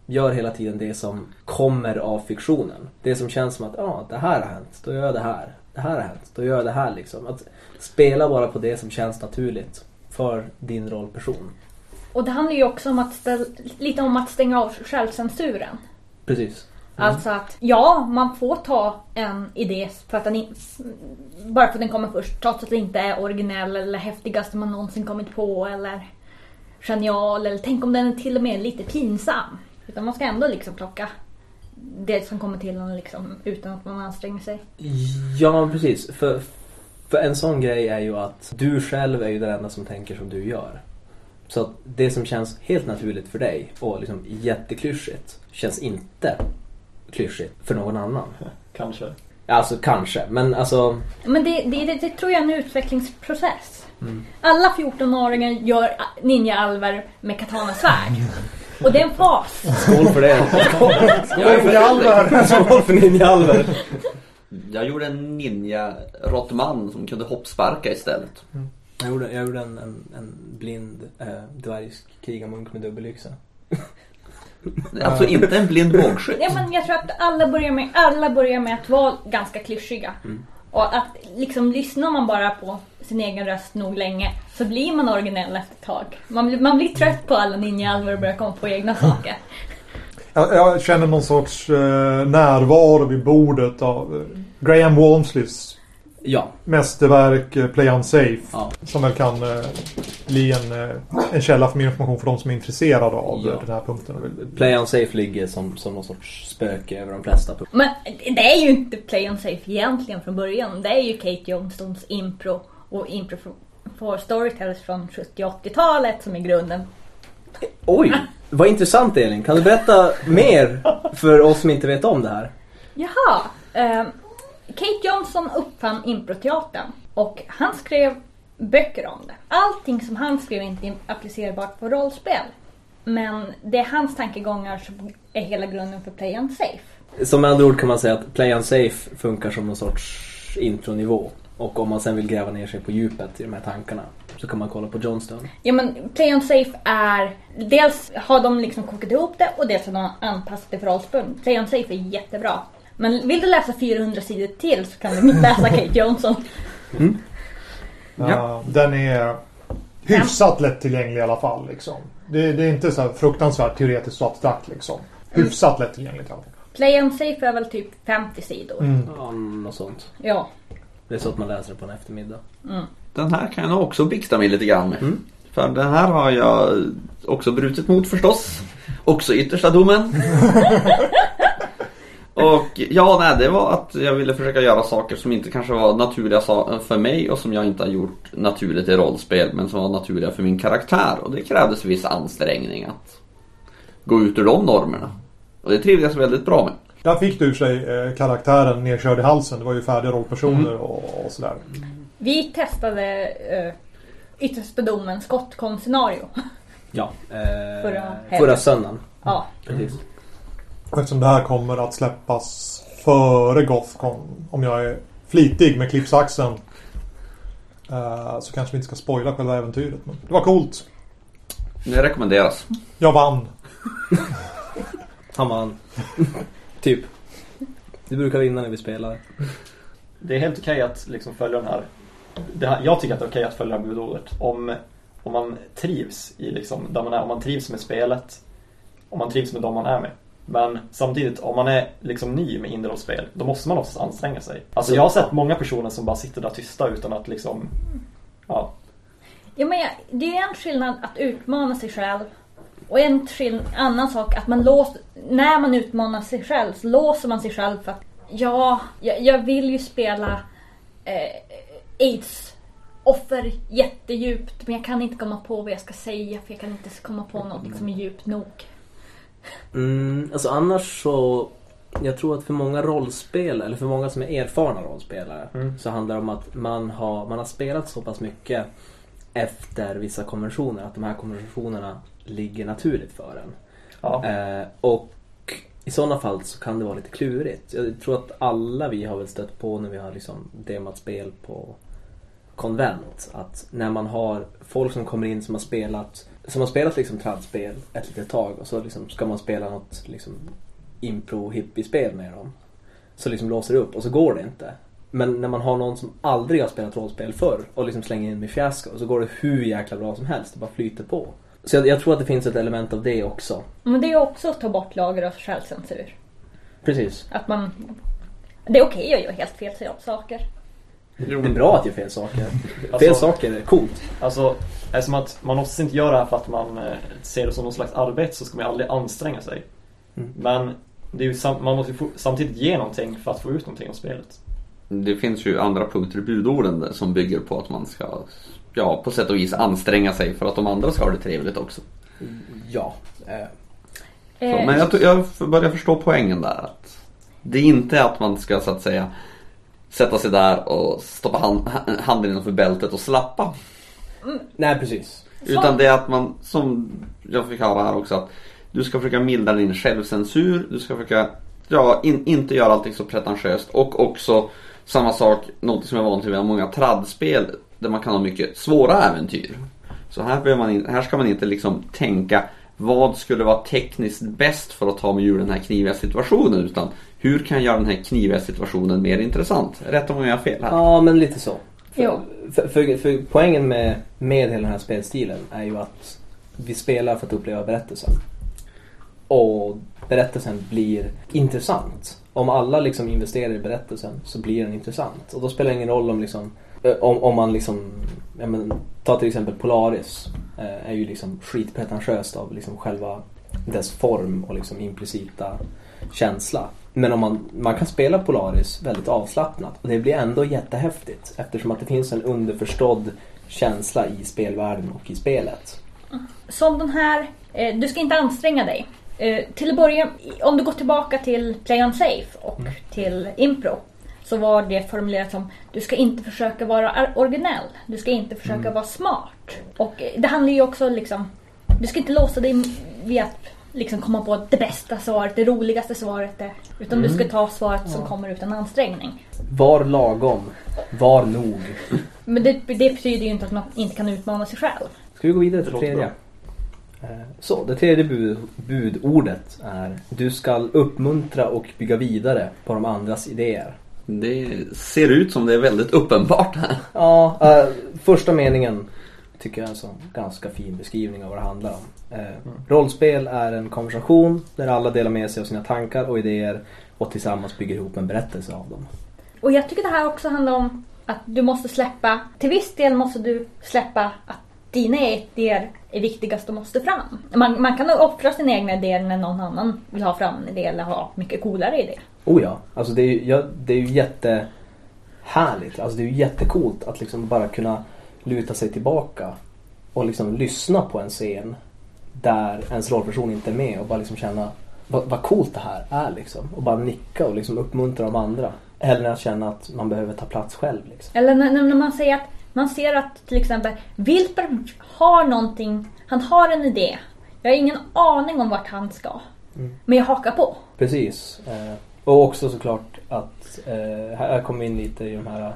Gör hela tiden det som kommer av fiktionen. Det som känns som att ja, det här har hänt. Då gör jag det här. Det här har hänt. Då gör jag det här liksom. Att spela bara på det som känns naturligt för din rollperson. Och det handlar ju också om att ställ, lite om att stänga av självcensuren. Precis. Alltså att ja, man får ta en idé för att den bara för att den kommer först. Trots att det inte är originell eller häftigaste man någonsin kommit på eller genial. Eller tänk om den är till och med lite pinsam. Utan man ska ändå liksom plocka det som kommer till en liksom, utan att man anstränger sig. Ja, precis. För, för en sån grej är ju att du själv är ju den enda som tänker som du gör. Så att det som känns helt naturligt för dig och liksom jätteklyschigt känns inte klyschigt för någon annan. Kanske. Alltså kanske, men alltså Men det, det, det, det tror jag är en utvecklingsprocess. Alla 14-åringar gör ninja-alver med katanasvärd. <laughs> Och det är en fas. skål för det. Ninja-alver! skål för ninja-alver. Jag gjorde en ninja-råttman som kunde hoppsparka istället. Jag gjorde, jag gjorde en, en, en blind eh, dvärgskrigarmunk med dubbelyxa. Alltså inte en blind bågskytt. Ja, men jag tror att alla börjar med, alla börjar med att vara ganska klyschiga. Och att liksom lyssnar man bara på sin egen röst nog länge så blir man originell efter ett tag. Man, blir- man blir trött på alla ninja-alver och börjar komma på egna saker. Jag, jag känner någon sorts eh, närvaro vid bordet av eh, Graham Walmsleys Ja, mästerverk eh, Play Unsafe. ja. Som väl kan eh, bli en, eh, en källa för mer information för de som är intresserade av Ja. den här punkten. Play on safe ligger som, som någon sorts spöke över de flesta punkter. Men det är ju inte Play on Safe egentligen från början. Det är ju Kate Johnstons impro och impro för storytellers från 70 och 80-talet som är grunden. Oj, vad intressant Elin. Kan du berätta mer för oss som inte vet om det här? Jaha. Eh, Kate Johnson uppfann improteatern och han skrev böcker om det. Allting som han skrev är inte applicerbart på rollspel. Men det är hans tankegångar som är hela grunden för Play and Safe. Som med andra ord kan man säga att Play on safe funkar som någon sorts intronivå. Och om man sen vill gräva ner sig på djupet i de här tankarna så kan man kolla på Johnston. Ja men Play and Safe är... Dels har de liksom kokat ihop det och dels har de anpassat det för rollspel. Play and Safe är jättebra. Men vill du läsa 400 sidor till så kan du <laughs> läsa Kate Johnson. Ja. Den är hyfsat lättillgänglig i alla fall. Liksom. Det, det är inte så här fruktansvärt teoretiskt och abstrakt. Liksom. Hyfsat lättillgängligt i alla fall. Play and Safe är väl typ 50 sidor. Mm. Ja, något sånt. Ja. Det är så att man läser det på en eftermiddag. Den här kan jag nog också bikta mig lite grann med. För den här har jag också brutit mot förstås. Också yttersta domen. <laughs> Och ja, nej, det var att jag ville försöka göra saker som inte kanske var naturliga för mig och som jag inte har gjort naturligt i rollspel men som var naturliga för min karaktär. Och det krävdes viss ansträngning att gå ut ur de normerna. Och det trivdes jag väldigt bra med. Där fick du sig eh, karaktären nedkörd i halsen. Det var ju färdiga rollpersoner och, och sådär. Vi testade uh, yttersta domen skottkonst-scenario. Ja. Eh, Förra helgen. förra söndagen. Ja. Precis. Och eftersom det här kommer att släppas före Gothcon, om jag är flitig med klippsaxen, eh, så kanske vi inte ska spoila själva äventyret. Men det var coolt. Det rekommenderas. Jag vann. Han vann. <laughs> typ. Du brukar vinna när vi spelar. Det är helt okej att liksom följa den här, det här Jag tycker att det är okej att följa det här budordet. Om, om man trivs i liksom, där man är, om man trivs med spelet. Om man trivs med dem man är med. Men samtidigt, om man är liksom ny med indie-rollspel, då måste man också anstränga sig. Alltså jag har sett många personer som bara sitter där tysta utan att liksom, ja. Ja, men jag, det är en skillnad att utmana sig själv. Och en annan sak att man låser, när man utmanar sig själv så låser man sig själv för att ja, jag, jag vill ju spela eh, aids offer jättedjupt men jag kan inte komma på vad jag ska säga för jag kan inte komma på något som är djupt nog. Mm, alltså annars så jag tror att för många rollspel, eller för många som är erfarna rollspelare Mm. så handlar det om att man har, man har spelat så pass mycket efter vissa konventioner att de här konventionerna ligger naturligt för en. ja. Eh, och i sådana fall så kan det vara lite klurigt. Jag tror att alla vi har väl stött på när vi har liksom demat spel på konvent. Att när man har folk som kommer in som har spelat som har spelat liksom tradspel ett litet tag och så liksom ska man spela något liksom impro hippie-spel med dem. Så liksom låser det upp och så går det inte. Men när man har någon som aldrig har spelat rollspel förr och liksom slänger in med fiasko så går det hur jäkla bra som helst. Det bara flyter på. Så jag, jag tror att det finns ett element av det också. Men det är också att ta bort lager av självcensur. Precis. Att man... Det är okej att göra helt fel saker. Det är bra att göra fel saker. Alltså- Fel saker är coolt. Alltså, det är som att man måste inte göra det här för att man eh, ser det som någon slags arbete så ska man aldrig anstränga sig. Mm. Men det är ju sam- man måste ju samtidigt ge någonting för att få ut någonting av spelet. Det finns ju andra punkter i budorden som bygger på att man ska, ja på sätt och vis anstränga sig för att de andra ska ha det trevligt också. Ja. Eh, Så, men jag, jag börjar förstå poängen där. Att det är inte att man ska så att säga sätta sig där och stoppa hand, handen innanför bältet och slappa. nej precis. Utan det är att man, som jag fick höra här också, att du ska försöka mildra din självcensur. Du ska försöka, ja, in, inte göra allting så pretentiöst. Och också samma sak, något som är vanligt med många tradspel där man kan ha mycket svåra äventyr. Så här, man, in- här ska man inte liksom tänka vad skulle vara tekniskt bäst för att ta mig ur den här kniviga situationen utan hur kan jag göra den här kniviga situationen mer intressant? Rätt om jag har fel här. Ja, men lite så. För, för, för, för poängen med, med hela den här spelstilen är ju att vi spelar för att uppleva berättelsen. Och berättelsen blir intressant. Om alla liksom investerar i berättelsen så blir den intressant. Och då spelar det ingen roll om liksom om, om man liksom, ja men, ta till exempel Polaris. Eh, är ju liksom skitpretentiöst av liksom själva dess form och liksom implicita känsla. Men om man, man kan spela Polaris väldigt avslappnat och det blir ändå jättehäftigt eftersom att det finns en underförstådd känsla i spelvärlden och i spelet. Som den här, eh, du ska inte anstränga dig. Eh, till att börja, om du går tillbaka till Play on Safe och till Impro. Så var det formulerat som, du ska inte försöka vara ar- originell. Du ska inte försöka vara smart. Och eh, det handlar ju också liksom, du ska inte låsa dig vid att liksom komma på det bästa svaret, det roligaste svaret. Utan du ska ta svaret som kommer utan ansträngning. Var lagom, var nog. Men det, det betyder ju inte att man inte kan utmana sig själv. Ska vi gå vidare Det till låter tredje? Eh, Så, det tredje bud, budordet är Du ska uppmuntra och bygga vidare på de andras idéer. Det ser ut som det är väldigt uppenbart här. Ja, eh, första meningen tycker jag är en sån ganska fin beskrivning av vad det handlar om. Eh, Rollspel är en konversation där alla delar med sig av sina tankar och idéer och tillsammans bygger ihop en berättelse av dem. Och jag tycker det här också handlar om att du måste släppa, till viss del måste du släppa att dina idéer är viktigast och måste fram. Man, man kan offra sina egna idéer när någon annan vill ha fram en idé eller ha mycket coolare idé. Oh ja, alltså det är ju, ja, det är ju jättehärligt. Alltså det är ju jättecoolt att liksom bara kunna luta sig tillbaka och liksom lyssna på en scen där ens rollperson inte är med och bara liksom känna vad, vad coolt det här är liksom. Och bara nicka och liksom uppmuntra de andra. Hellre än att känna att man behöver ta plats själv liksom. Eller när, när man säger att Man ser att till exempel Wilper har någonting, han har en idé. Jag har ingen aning om vart han ska. Men jag hakar på. Precis. Eh, och också såklart att eh, här kommer vi in lite i de här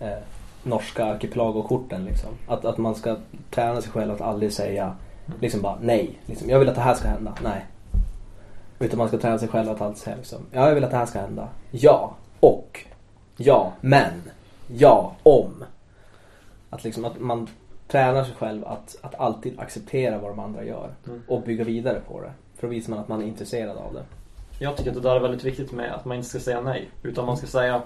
eh, norska arkipelagokorten. Liksom. Att, att man ska träna sig själv att aldrig säga liksom bara nej. Liksom, jag vill att det här ska hända. Nej. Utan man ska träna sig själv att alltid säga liksom, ja jag vill att det här ska hända. Ja. Och. Ja. Men. Ja. Om. Att liksom att man tränar sig själv att, att alltid acceptera vad de andra gör. Mm. Och bygga vidare på det. För då visar man att man är intresserad av det. Jag tycker att det där är väldigt viktigt med att man inte ska säga nej. Utan man ska säga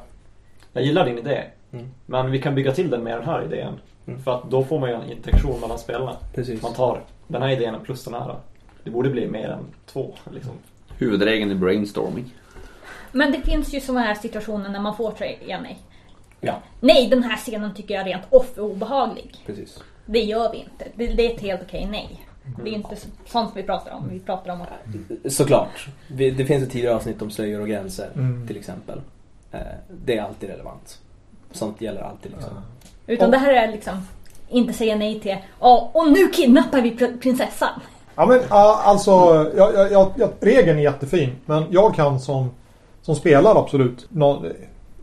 Jag gillar din idé. Mm. Men vi kan bygga till den med den här idén. Mm. För att då får man ju en interaktion mellan spelarna. Precis. Man tar den här idén plus den här. Det borde bli mer än två. Liksom. Huvudregeln i brainstorming. Men det finns ju sådana här situationer när man får säga nej. Ja, Nej, den här scenen tycker jag rent off är obehaglig. precis. Det gör vi inte. Det, det är ett helt okej nej. Det är inte så- sånt vi pratar om. Vi pratar om att Såklart. Det finns ett tidigare avsnitt om slöjor och gränser Mm. till exempel. Eh, det är alltid relevant. Sånt gäller alltid liksom. Utan det här är liksom inte säga nej till ja, och nu kidnappar vi pr- prinsessan. Ja men alltså, jag, jag, jag, jag, regeln är jättefin. Men jag kan som, som spelare absolut. Nå,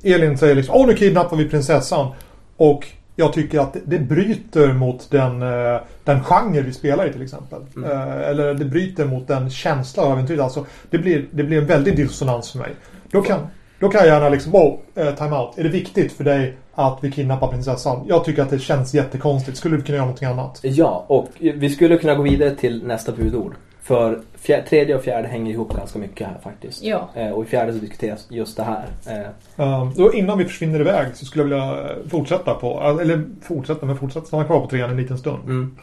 Elin säger liksom Åh nu kidnappar vi prinsessan. Och jag tycker att det, bryter mot den, eh, den genre vi spelar i till exempel. Eh, Eller det bryter mot den känsla av äventyr. Alltså, det, blir, det blir en väldig dissonans för mig. Då kan, då kan jag gärna liksom, wow, eh, time out. Är det viktigt för dig att vi kidnappar prinsessan? Jag tycker att det känns jättekonstigt. Skulle vi kunna göra någonting annat? Ja, och vi skulle kunna gå vidare till nästa budord. För fjär, tredje och fjärde hänger ihop ganska mycket här faktiskt. Ja. Eh, och i fjärde så diskuteras just det här. Eh, Um, då innan vi försvinner iväg så skulle jag vilja eh, fortsätta på, eller fortsätta, men fortsätta stanna kvar på trean en liten stund. mm.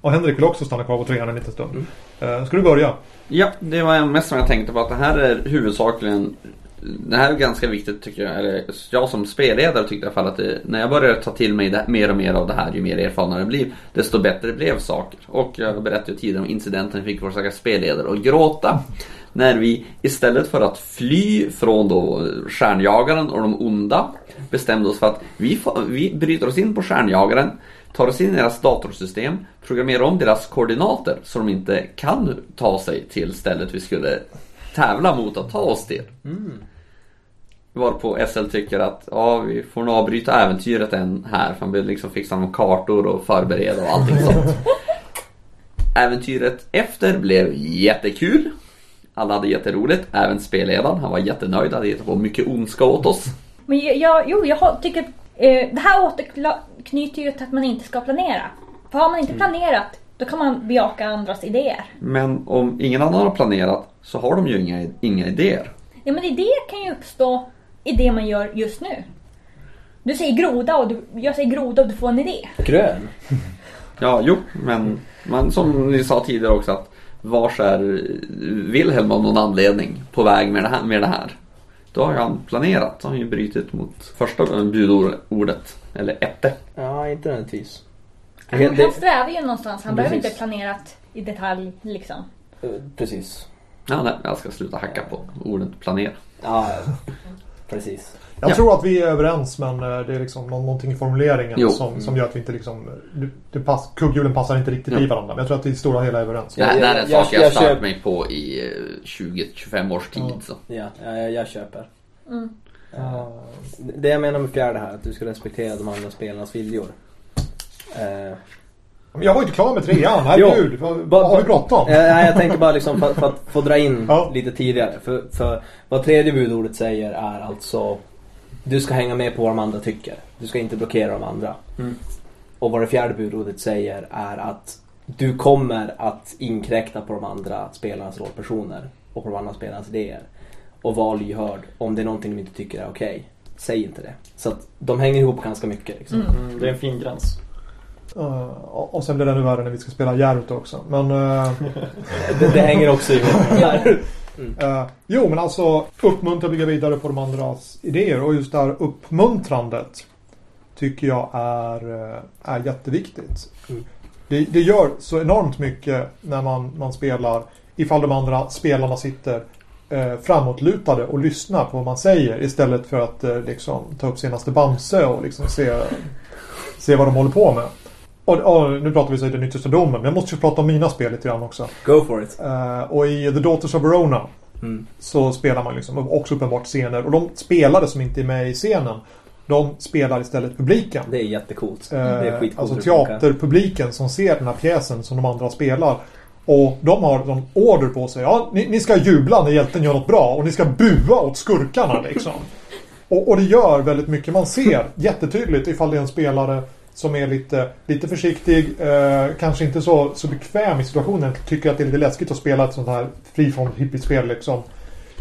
Och Henrik vill också stanna kvar på trean en liten stund. Mm. Uh, ska du börja? Ja, det var mest som jag tänkte på att det här är huvudsakligen det här är ganska viktigt tycker jag. Eller jag som spelledare tyckte i alla fall att det, när jag började ta till mig det, mer och mer av det här ju mer erfarna jag blev, desto bättre blev saker. Och jag berättade ju tidigare om incidenten fick vår stackars spelledare att gråta. När vi istället för att fly från då stjärnjagaren och de onda bestämde oss för att vi, vi bryter oss in på stjärnjagaren tar oss in i deras datorsystem, programmerar om deras koordinater så de inte kan ta sig till stället vi skulle tävla mot att ta oss till. Mm. Varpå SL tycker att ja, vi får nog avbryta äventyret än här för han vill liksom fixa någon kartor och förbereda och allting sånt. <laughs> Äventyret efter blev jättekul. Alla hade jätteroligt, även spelledaren. Han var jättenöjd, hade gett på mycket ondska åt oss. Men jag, jo, jag tycker eh, det här återknyter ju till att man inte ska planera. För har man inte planerat, då kan man bejaka andras idéer. Men om ingen annan har planerat så har de ju inga, inga idéer. Ja, men idéer kan ju uppstå i det man gör just nu. Du säger groda och du, jag säger groda och du får en idé. Grön. <laughs> Ja, jo, men man, som ni sa tidigare också att vars är Wilhelm av någon anledning på väg med det här. Med det här. Då har han planerat. Då har han ju brutit mot första budordet. Eller ette. Ja, inte nödvändigtvis. Han, Det- han strävar ju någonstans. Han behöver Precis. inte planerat i detalj liksom. eh, Precis. Ja, nej, jag ska sluta hacka på ordet planera. Ja, precis. Jag Ja. tror att vi är överens men eh, det är liksom nå- någonting i formuleringen Jo. som, som gör att vi inte liksom... Det, det pass, kugghjulen passar inte riktigt i Ja. varandra. Men jag tror att vi i stora hela är överens. Ja, det här är en Jag- sak jag jag har stört mig på i eh, 20-25 års tid. Så. Ja, jag, jag köper. Mm. Eh, Det jag menar med fjärde här, att du ska respektera de andra spelarnas viljor. Eh, Men jag var ju inte klar med trean. Herregud. Vad, har vi bråttom? Eh, Nej, jag tänker bara liksom för, för att få dra in Ja. lite tidigare. För, för vad tredje budordet säger är alltså Du ska hänga med på vad de andra tycker. Du ska inte blockera de andra. Mm. Och vad det fjärde budordet säger är att du kommer att inkräkta på de andra spelarnas rollpersoner och på de andra spelarnas idéer. Och var lyhörd om det är någonting de inte tycker är okej. Säg inte det. Så att de hänger ihop ganska mycket. Liksom. Mm, det är en fin gräns. Eh, och sen blir det ännu värre när vi ska spela Järut också. Men... eh, <laughs> Det, det hänger också ihop med <laughs> här. Eh, jo, men alltså uppmuntra och bygga vidare på de andras idéer. Och just det här uppmuntrandet tycker jag är, är jätteviktigt. Mm. Det, det gör så enormt mycket när man, man spelar ifall de andra spelarna sitter eh, framåtlutade och lyssnar på vad man säger istället för att eh, liksom, ta upp senaste Bamse och liksom se se vad de håller på med. Och, och nu pratar vi så i den yttersta domen, men jag måste ju prata om mina spel lite grann också. Go for it. Eh, och i The Daughters of Verona Mm. så spelar man liksom också uppenbart scener. Och de spelare som inte är med i scenen, de spelar istället publiken. Det är jättecoolt. Eh, det är skitcoolt. alltså teaterpubliken som ser den här pjäsen som de andra spelar. Och de har de order på sig. Ja, ni, ni ska jubla när hjälten gör något bra och ni ska bua åt skurkarna liksom. <laughs> och, och det gör väldigt mycket. Man ser jättetydligt ifall det är en spelare som är lite, lite försiktig, eh, kanske inte så, så bekväm i situationen. Tycker att det är lite läskigt att spela ett sånt här frifrån hippiespel liksom.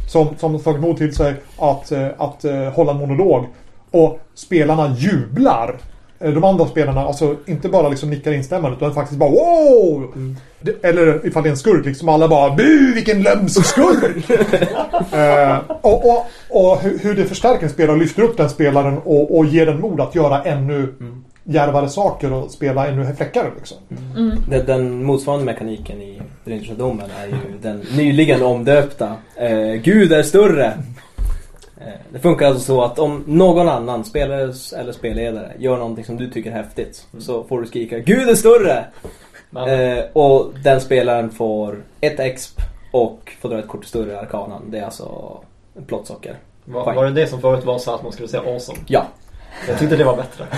Som, som tagit mod till sig att, eh, att eh, hålla en monolog. Och spelarna jublar. Eh, De andra spelarna, alltså inte bara liksom nickar instämmande utan faktiskt bara wow! Det- Eller ifall det är en skurk liksom alla bara bu vilken lömsk skurk! <laughs> eh, och och, och hur, det förstärker en spelare och lyfter upp den spelaren och, och ger den mod att göra ännu djärvare saker och spela ännu fräckare liksom. Den, den motsvarande mekaniken i Den yttersta domen är ju den nyligen omdöpta eh, Gud är större. Eh, det funkar alltså så att om någon annan, spelare eller spelledare, gör någonting som du tycker är häftigt så får du skrika Gud är större! Eh, och den spelaren får ett exp och får dra ett kort större i arkanan. Det är alltså plottsocker. var, var det det som förut var så att man skulle säga awesome? Ja. Jag tyckte det var bättre. <laughs>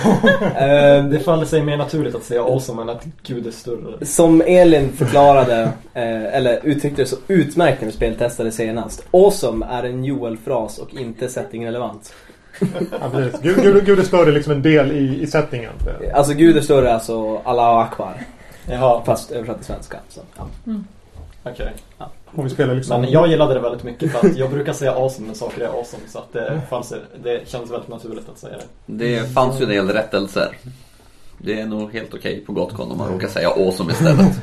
Eh, Det faller sig mer naturligt att säga awesome än att Gud är större. Som Elin förklarade, eh, eller uttryckte det så utmärkt när vi speltestade senast. Awesome är en Joel-fras och inte setting-relevant. Ja, precis. Gud, Gud, Gud är större liksom en del i, i settingen. Alltså Gud är större, alltså Allahu Akbar. Jaha, Fast översatt till svenska. Så, ja. okej. Om vi spelar liksom... Men jag gillade det väldigt mycket för att jag brukar säga awesome när saker är awesome. Så att det, fanns, det känns väldigt naturligt att säga det. Det fanns ju en del rättelser. Det är nog helt okej på Gotcon om man råkar säga awesome istället. <laughs>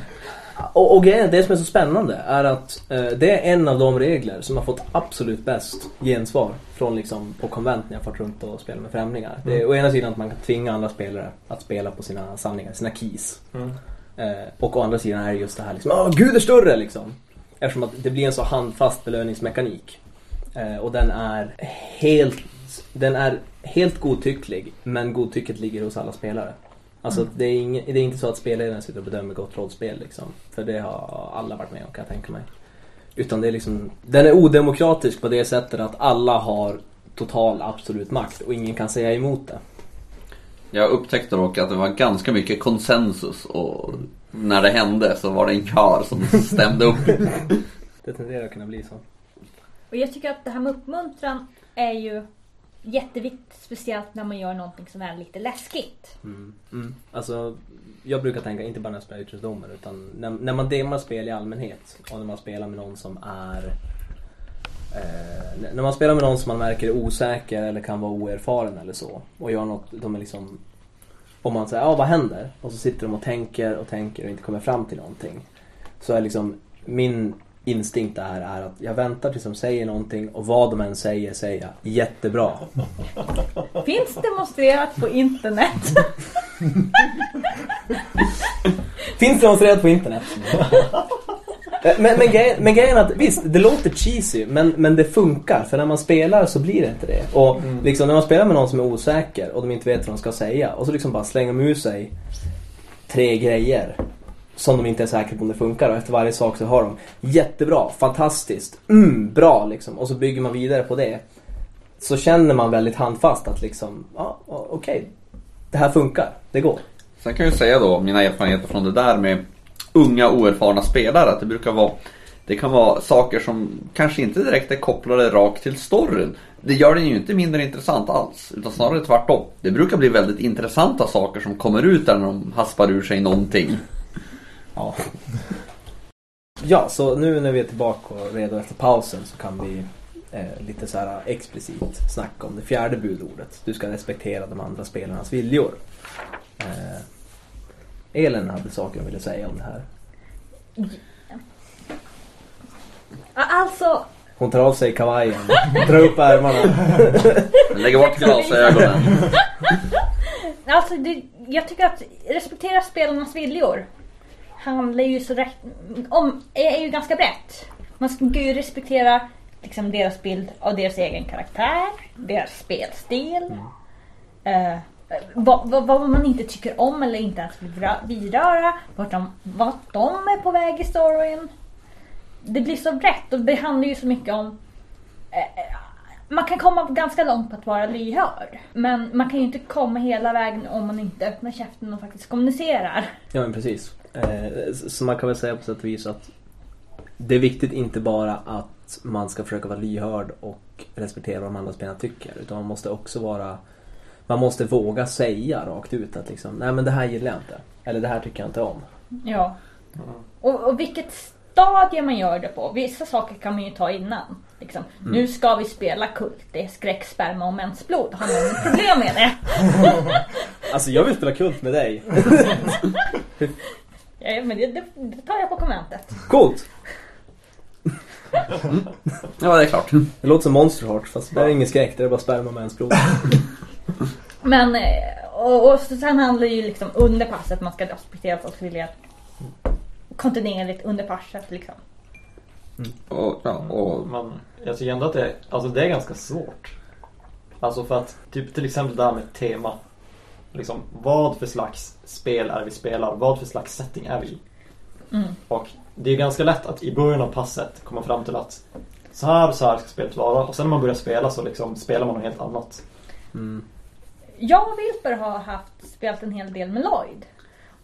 Och, och det som är så spännande är att eh, det är en av de regler som har fått absolut bäst gensvar från liksom på konvent när jag fått runt och spelat med främlingar. Det är å ena sidan att man kan tvinga andra spelare att spela på sina sanningar, sina keys. Mm. Eh, och å andra sidan är det just det här liksom, Åh, gud är större liksom. Eftersom att det blir en så handfast belöningsmekanik. Eh, och den är helt den är helt godtycklig men godtycket ligger hos alla spelare. Alltså det, är ingen, det är inte så att spelledaren sitter och bedömer gott rollspel liksom. För det har alla varit med om kan jag tänka mig. Utan det är liksom, den är odemokratisk på det sättet att alla har total absolut makt och ingen kan säga emot det. Jag upptäckte dock att det var ganska mycket konsensus och när det hände så var det en kör som <laughs> stämde upp. Det tenderar att kunna bli så. Och jag tycker att det här med uppmuntran är ju jätteviktigt. Speciellt när man gör någonting som är lite läskigt. Mm. Mm. Alltså, jag brukar tänka, inte bara när jag spelar ytterst domare, utan när, när man demar spel i allmänhet och när man spelar med någon som är eh, När man spelar med någon som man märker är osäker eller kan vara oerfaren eller så och gör något, de är liksom Om man säger, ja vad händer? Och så sitter de och tänker och tänker och inte kommer fram till någonting. Så är liksom min instinkt där är att jag väntar tills de säger någonting och vad de än säger, säger jag jättebra. <laughs> Finns demonstrerat på internet. <laughs> Finns demonstrerat på internet. <laughs> Eh, men, men, grejen, men grejen är att visst, det låter cheesy men, men det funkar. För när man spelar så blir det inte det. Och liksom, när man spelar med någon som är osäker och de inte vet vad de ska säga och så liksom bara slänger de ur sig tre grejer som de inte är säkra på om det funkar och efter varje sak så har de jättebra, fantastiskt, mm, bra liksom. Och så bygger man vidare på det. Så känner man väldigt handfast att liksom, ja okej, det här funkar, det går. Sen kan jag ju säga då, mina erfarenheter från det där med unga oerfarna spelare, att det brukar vara det kan vara saker som kanske inte direkt är kopplade rakt till storyn. Det gör den ju inte mindre intressant alls, utan snarare tvärtom. Det brukar bli väldigt intressanta saker som kommer ut där när de haspar ur sig någonting. Ja. ja, så nu när vi är tillbaka och redo efter pausen så kan vi eh, lite så här explicit snacka om det fjärde budordet. Du ska respektera de andra spelarnas viljor. Eh, Elin hade saker hon ville säga om det här. Ja, Alltså, Hon tar av sig kavajen, drar upp ärmarna. Lägger bort glasögonen. <laughs> alltså det, jag tycker att respektera spelarnas viljor handlar ju så rätt, om, är ju ganska brett. Man ska ju respektera liksom, deras bild av deras egen karaktär, deras spelstil. Eh, eh, Eh, vad, vad, vad man inte tycker om eller inte ens vill vidröra. Vart de, vart de är på väg i storyn. Det blir så brett och det handlar ju så mycket om eh, eh man kan komma ganska långt på att vara lyhörd. Men man kan ju inte komma hela vägen om man inte öppnar käften och faktiskt kommunicerar. Ja men precis. Eh, så man kan väl säga på sätt och vis att det är viktigt inte bara att man ska försöka vara lyhörd och respektera vad de andra spelarna tycker. Utan man måste också vara man måste våga säga rakt ut att liksom, nej men det här gillar jag inte. Eller det här tycker jag inte om. Ja. Och, och vilket stadie man gör det på. Vissa saker kan man ju ta innan. Liksom, Nu ska vi spela kult. Det är skräck, sperma och mensblod. Har någon problem med det? <laughs> Alltså jag vill spela kult med dig. <laughs> Ja, men det, det, det tar jag på konventet. Coolt! Ja, det är klart. Det låter som Monster Heart fast det är ingen skräck, det är bara sperma med ens blod. <laughs> Men eh, och, och så sen handlar det ju liksom under passet. Man ska respektera folks vilja. Kontinuerligt under passet liksom. Och, ja, och, Men jag tycker ändå att det, alltså det är ganska svårt. Alltså för att, typ till exempel det här med tema. Liksom, vad för slags spel är vi spelar? Vad för slags setting är vi i? Mm. Och det är ganska lätt att i början av passet komma fram till att så här, så här ska spelet vara. Och sen när man börjar spela så liksom spelar man något helt annat. Mm. Jag och Wilper har haft spelat en hel del med Lloyd.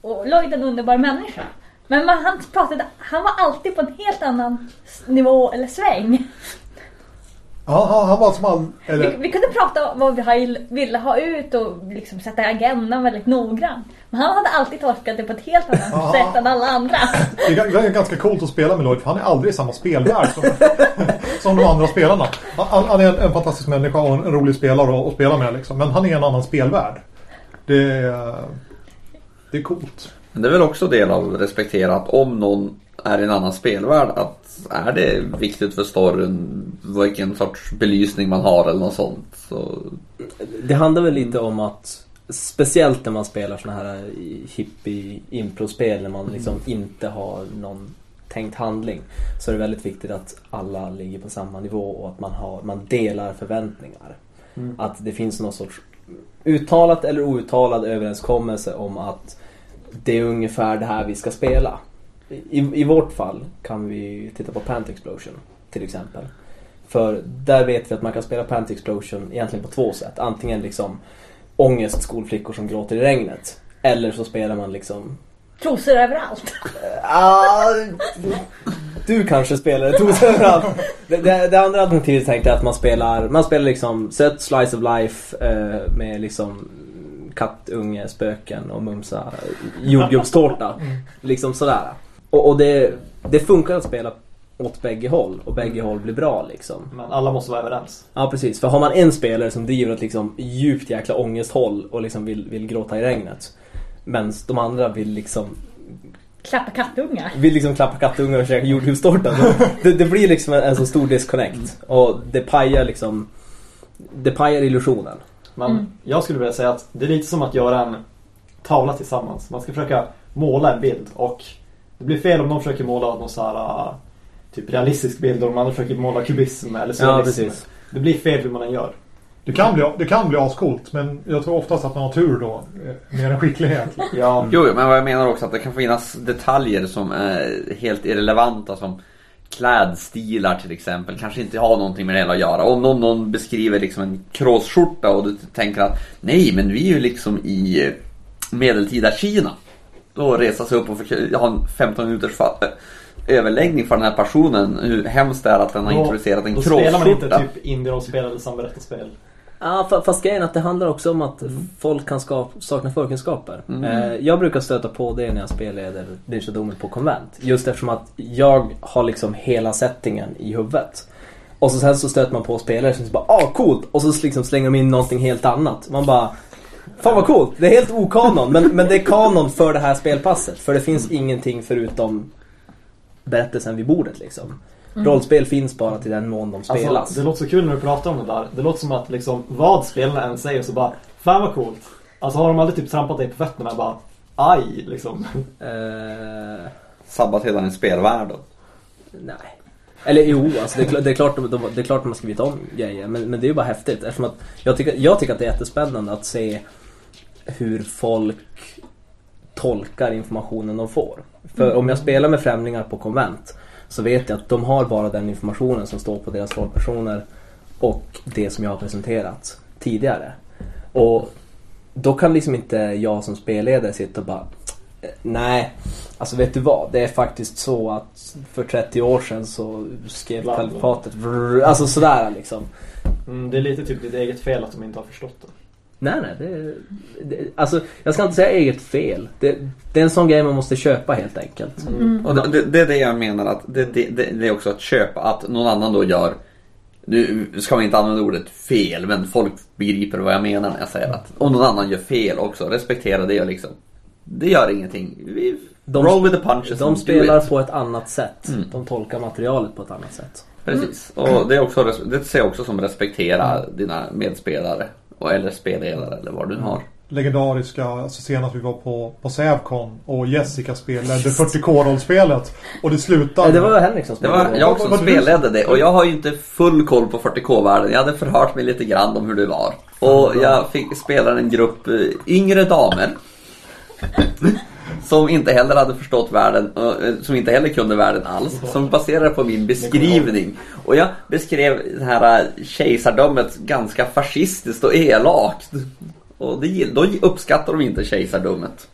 Och Lloyd är en underbar människa. Men man, han pratade, han var alltid på en helt annan nivå eller sväng. Ja, han, han var som all... Vi, Eller, vi kunde prata om vad vi ville ha ut och liksom sätta agendan väldigt noggrant. Men han hade alltid tolkat det på ett helt annat Ja. sätt än alla andra. det är ga- ganska coolt att spela med Lloyd för han är aldrig i samma spelvärld som, <laughs> som de andra spelarna. Han, han är en, en fantastisk människa och en, en rolig spelare att, spela med liksom. Men han är en annan spelvärld. Det är, det är coolt. men det är väl också del av att respektera att om någon är i en annan spelvärld att är det viktigt för storyn vilken sorts belysning man har eller något sånt. Så, Det handlar väl lite om att Speciellt när man spelar såna här hippie improspel när man liksom inte har någon tänkt handling. Så är det väldigt viktigt att alla ligger på samma nivå och att man, har, man delar förväntningar. Att det finns någon sorts uttalat eller outtalad överenskommelse om att det är ungefär det här vi ska spela. I, I vårt fall kan vi titta på Pant Explosion till exempel. För där vet vi att man kan spela Pant Explosion egentligen på två sätt. Antingen liksom ångest skolflickor som gråter i regnet. Eller så spelar man liksom Trosor överallt. <laughs> Ah, du kanske spelar trosor överallt. Det, det, det andra alternativet tänkte jag att man spelar, man spelar liksom sött slice of life eh, med liksom kattunge, spöken och mumsa jordgubbstårta. Liksom sådär. Och, och det, det funkar att spela åt bägge håll och bägge håll blir bra liksom. Men alla måste vara överens. Ja precis, för har man en spelare som driver åt liksom djupt jäkla ångesthåll och liksom vill, vill gråta i regnet. Men de andra vill liksom Klappa kattungar. vill liksom klappa kattungar och käka jordgubbstårta. <laughs> Det, det blir liksom en, en så stor disconnect. Och det pajar liksom Det pajar illusionen. Men Mm. jag skulle vilja säga att det är lite som att göra en tavla tillsammans. Man ska försöka måla en bild och det blir fel om någon försöker måla någon så här äh, typ realistisk bild och de andra försöker måla kubism eller Ja surrealism. precis. Det blir fel hur man än gör. Det kan bli, det kan bli ascoolt men jag tror oftast att man har tur då. eh, Mer än skicklighet. <laughs> Ja, Jo, men vad jag menar också att det kan finnas detaljer som är helt irrelevanta som klädstilar till exempel. Kanske inte har någonting med det hela att göra. Om någon, någon beskriver liksom en kråsskjorta och du tänker att nej, men vi är ju liksom i medeltida Kina. Då resa sig upp och försöka ha en 15 minuters eh, överläggning för den här personen. Hur hemskt det är att den har Då- introducerat en då spelar man inte kråsskjorta. typ indie-rollspel eller samberättarspel. Ja, fa- fast grejen är att det handlar också om att folk kan skap, sakna förkunskaper. Mm. Eh, jag brukar stöta på det när jag spelleder Ninja Domen på konvent. Just eftersom att jag har liksom hela settingen i huvudet. Och så sen så stöter man på spelare som bara ah coolt! Och så liksom slänger de in någonting helt annat. Man bara Fan vad coolt! Det är helt okanon men, men det är kanon för det här spelpasset. För det finns ingenting förutom berättelsen vid bordet liksom. Rollspel finns bara till den mån de spelas. Alltså, det låter så kul när du pratar om det där. Det låter som att liksom vad spelarna än säger så bara Fan vad coolt. Alltså har de aldrig typ trampat dig på fötterna bara Aj liksom. Eh, Sabbat hela din spelvärld. då. Nej. Eller jo, alltså det, är, klart- det, är klart, de, de, det är klart de har skrivit om grejer. Men, men det är ju bara häftigt. Eftersom att jag, tycker, jag tycker att det är jättespännande att se hur folk tolkar informationen de får. För om jag spelar med främlingar på konvent så vet jag att de har bara den informationen som står på deras rollpersoner och det som jag har presenterat tidigare. Och då kan liksom inte jag som spelledare sitta och bara Nej, alltså vet du vad? Det är faktiskt så att för 30 år sedan så skrev kalifatet Alltså sådär liksom. Mm, det är lite typ ditt eget fel att de inte har förstått det. Nej, nej. Det, det, alltså, jag ska inte säga eget fel. Det, det är en sån grej man måste köpa helt enkelt. Och det, det, det är det jag menar att det, det, det, det är också att köpa att någon annan då gör nu ska man inte använda ordet fel men folk begriper vad jag menar när jag säger att om någon annan gör fel också, respektera det och liksom. Det gör ingenting. Vi, De- roll with the punches De spelar på ett annat sätt. Mm. De tolkar materialet på ett annat sätt. Precis. Och det, är också, det ser jag också som respektera dina medspelare. Och, eller spelledare eller vad du har. Legendariska, alltså senast vi var på, på Sävcon och Jessica spelade 40K-rollspelet. Och det slutade... Det var Henrik som Det spelade. var jag som spelade det och jag har ju inte full koll på 40K-världen. Jag hade förhört mig lite grann om hur det var. Och jag fick spela en grupp eh, yngre damer. Som inte heller hade förstått världen, eh, som inte heller kunde världen alls. Som baserade på min beskrivning. Och jag beskrev det här eh, kejsardömet ganska fascistiskt och elakt. Och det, då uppskattar de inte kejsardömet.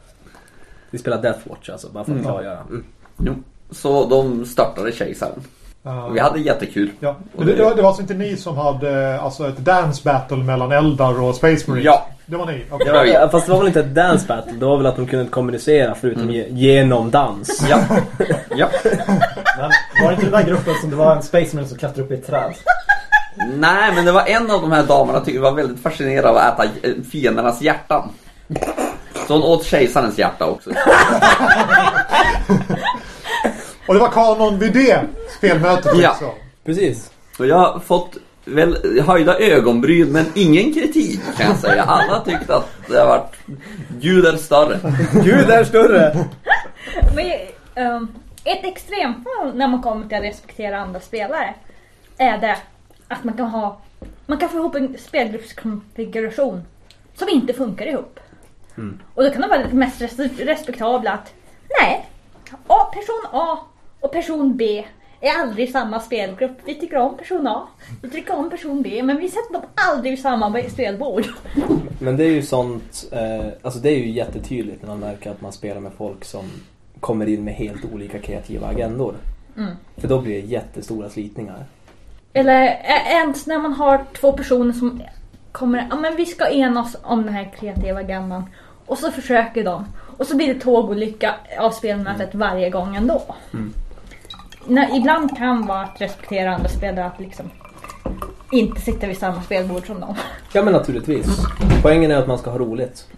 Vi spelar Deathwatch alltså, bara för att klargöra. Mm. Jo. Så de störtade kejsaren. Och vi hade jättekul. Ja. Men det, det var alltså inte ni som hade alltså ett dance battle mellan Eldar och Space Marines? Ja. Det var ni? Var vi. Ja, Fast det var väl inte ett dance battle, det var väl att de kunde kommunicera förutom ge, genom dans. Ja. <laughs> ja. Men var det inte den där gruppen som det var en spaceman som klättrade upp i ett träd? Nej, men det var en av de här damerna tyckte var väldigt fascinerad av att äta eh, fiendernas hjärtan. Så hon åt kejsarens hjärta också. <laughs> Och det var kanon vid det spelmötet Ja. också? Precis. Och jag har fått väl höjda ögonbryn men ingen kritik kan jag säga. Alla tyckte att det har varit Gud är större. Gud är större! <laughs> Men, ehm, ett extremfall när man kommer till att respektera andra spelare är det att man kan ha man kan få ihop en spelgruppskonfiguration som inte funkar ihop. Och då kan det vara det mest res- respektabla att nej, A, person A och person B är aldrig samma spelgrupp. Vi tycker om person A, vi tycker om person B, men vi sätter dem aldrig vid samma spelbord. Men det är ju sånt, eh, alltså det är ju jättetydligt när man märker att man spelar med folk som kommer in med helt olika kreativa agendor. Mm. För då blir det jättestora slitningar. Eller ens när man har två personer som kommer, ja men vi ska enas om den här kreativa agendan. Och så försöker de. Och så blir det tågolycka av spelmötet varje gång ändå. När, ibland kan vara att respektera andra spelare att liksom inte sitta vid samma spelbord som dem. Ja men naturligtvis. Poängen är att man ska ha roligt.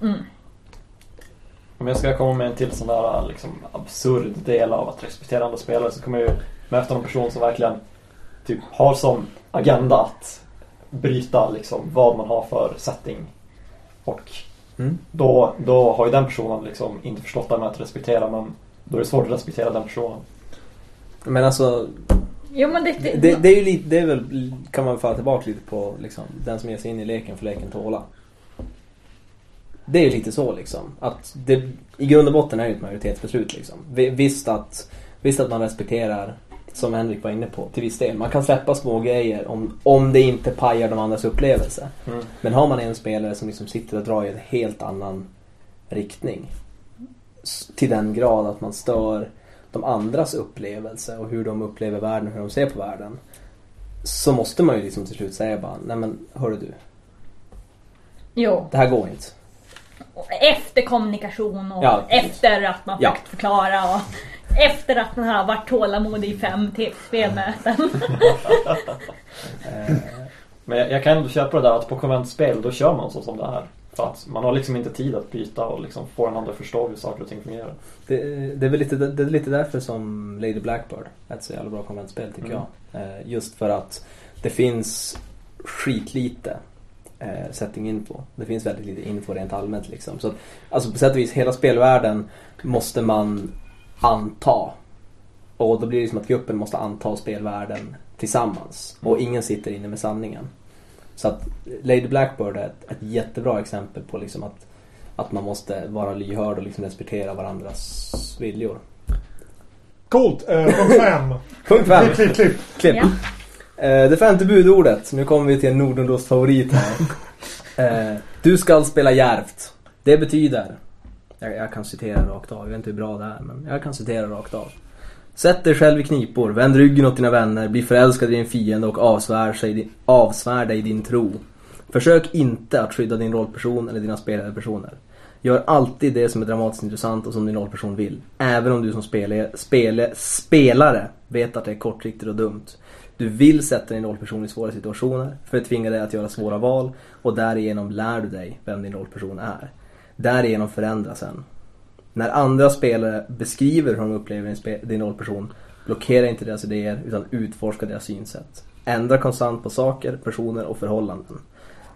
Om jag ska komma med en till sån där liksom, absurd del av att respektera andra spelare så kommer jag ju möta någon person som verkligen typ, har som agenda att bryta liksom, vad man har för setting. Och Mm. då, då har ju den personen liksom inte förstått det med att respektera men då är det svårt att respektera den personen. Men alltså, Jo men det, det, det, det är ju lite, det är väl, kan man falla tillbaka lite på liksom, den som ger sig in i leken får leken tåla. Det är ju lite så liksom. Att det, I grund och botten är det ju ett majoritetsbeslut liksom. Vi- Visst att, visst att man respekterar, som Henrik var inne på, till viss del. Man kan släppa små grejer om, om det inte pajar de andras upplevelse. Mm. Men har man en spelare som liksom sitter och drar i en helt annan riktning. Till den grad att man stör de andras upplevelse och hur de upplever världen och hur de ser på världen. Så måste man ju liksom till slut säga bara, nej men hörru du, Jo. det här går inte. Efter kommunikation och Ja, efter att man Ja. försökt förklara och efter att man har varit tålamodig i fem spelmöten. <laughs> Eh, Men jag, jag kan ändå köpa det där att på konventspel då kör man så som det är. Att man har liksom inte tid att byta och liksom få den andra att förstå hur saker och ting fungerar. Det, det är väl lite, det är lite därför som Lady Blackbird är ett så jävla bra konventspel tycker Mm. jag. Eh, just för att det finns skitlite eh, setting info. Det finns väldigt lite info rent allmänt liksom. Så att, alltså på sätt och vis, hela spelvärlden måste man anta. Och då blir det som att gruppen måste anta spelvärlden tillsammans. Och ingen sitter inne med sanningen. Så att Lady Blackbird är ett, ett jättebra exempel på liksom att att man måste vara lyhörd och liksom respektera varandras viljor. Coolt. Eh, punkt fem. <laughs> Punkt fem. Klipp, klipp, klipp. Klipp. Ja. Eh, det femte budordet. Nu kommer vi till en Nordendos favorit här. Eh, du ska spela järvt. Det betyder, jag, jag kan citera rakt av, jag vet inte hur bra det är men jag kan citera rakt av. Sätt dig själv i knipor, vänd ryggen åt dina vänner, bli förälskad i din fiende och avsvär, sig, avsvär dig din tro. Försök inte att skydda din rollperson eller dina spelade personer. Gör alltid det som är dramatiskt intressant och som din rollperson vill. Även om du som spelare, spele, spelare vet att det är kortsiktigt och dumt. Du vill sätta din rollperson i svåra situationer för att tvinga dig att göra svåra val och därigenom lär du dig vem din rollperson är. Därigenom förändras den. När andra spelare beskriver hur de upplever din, rollperson, blockera inte deras idéer utan utforska deras synsätt. Ändra konstant på saker, personer och förhållanden.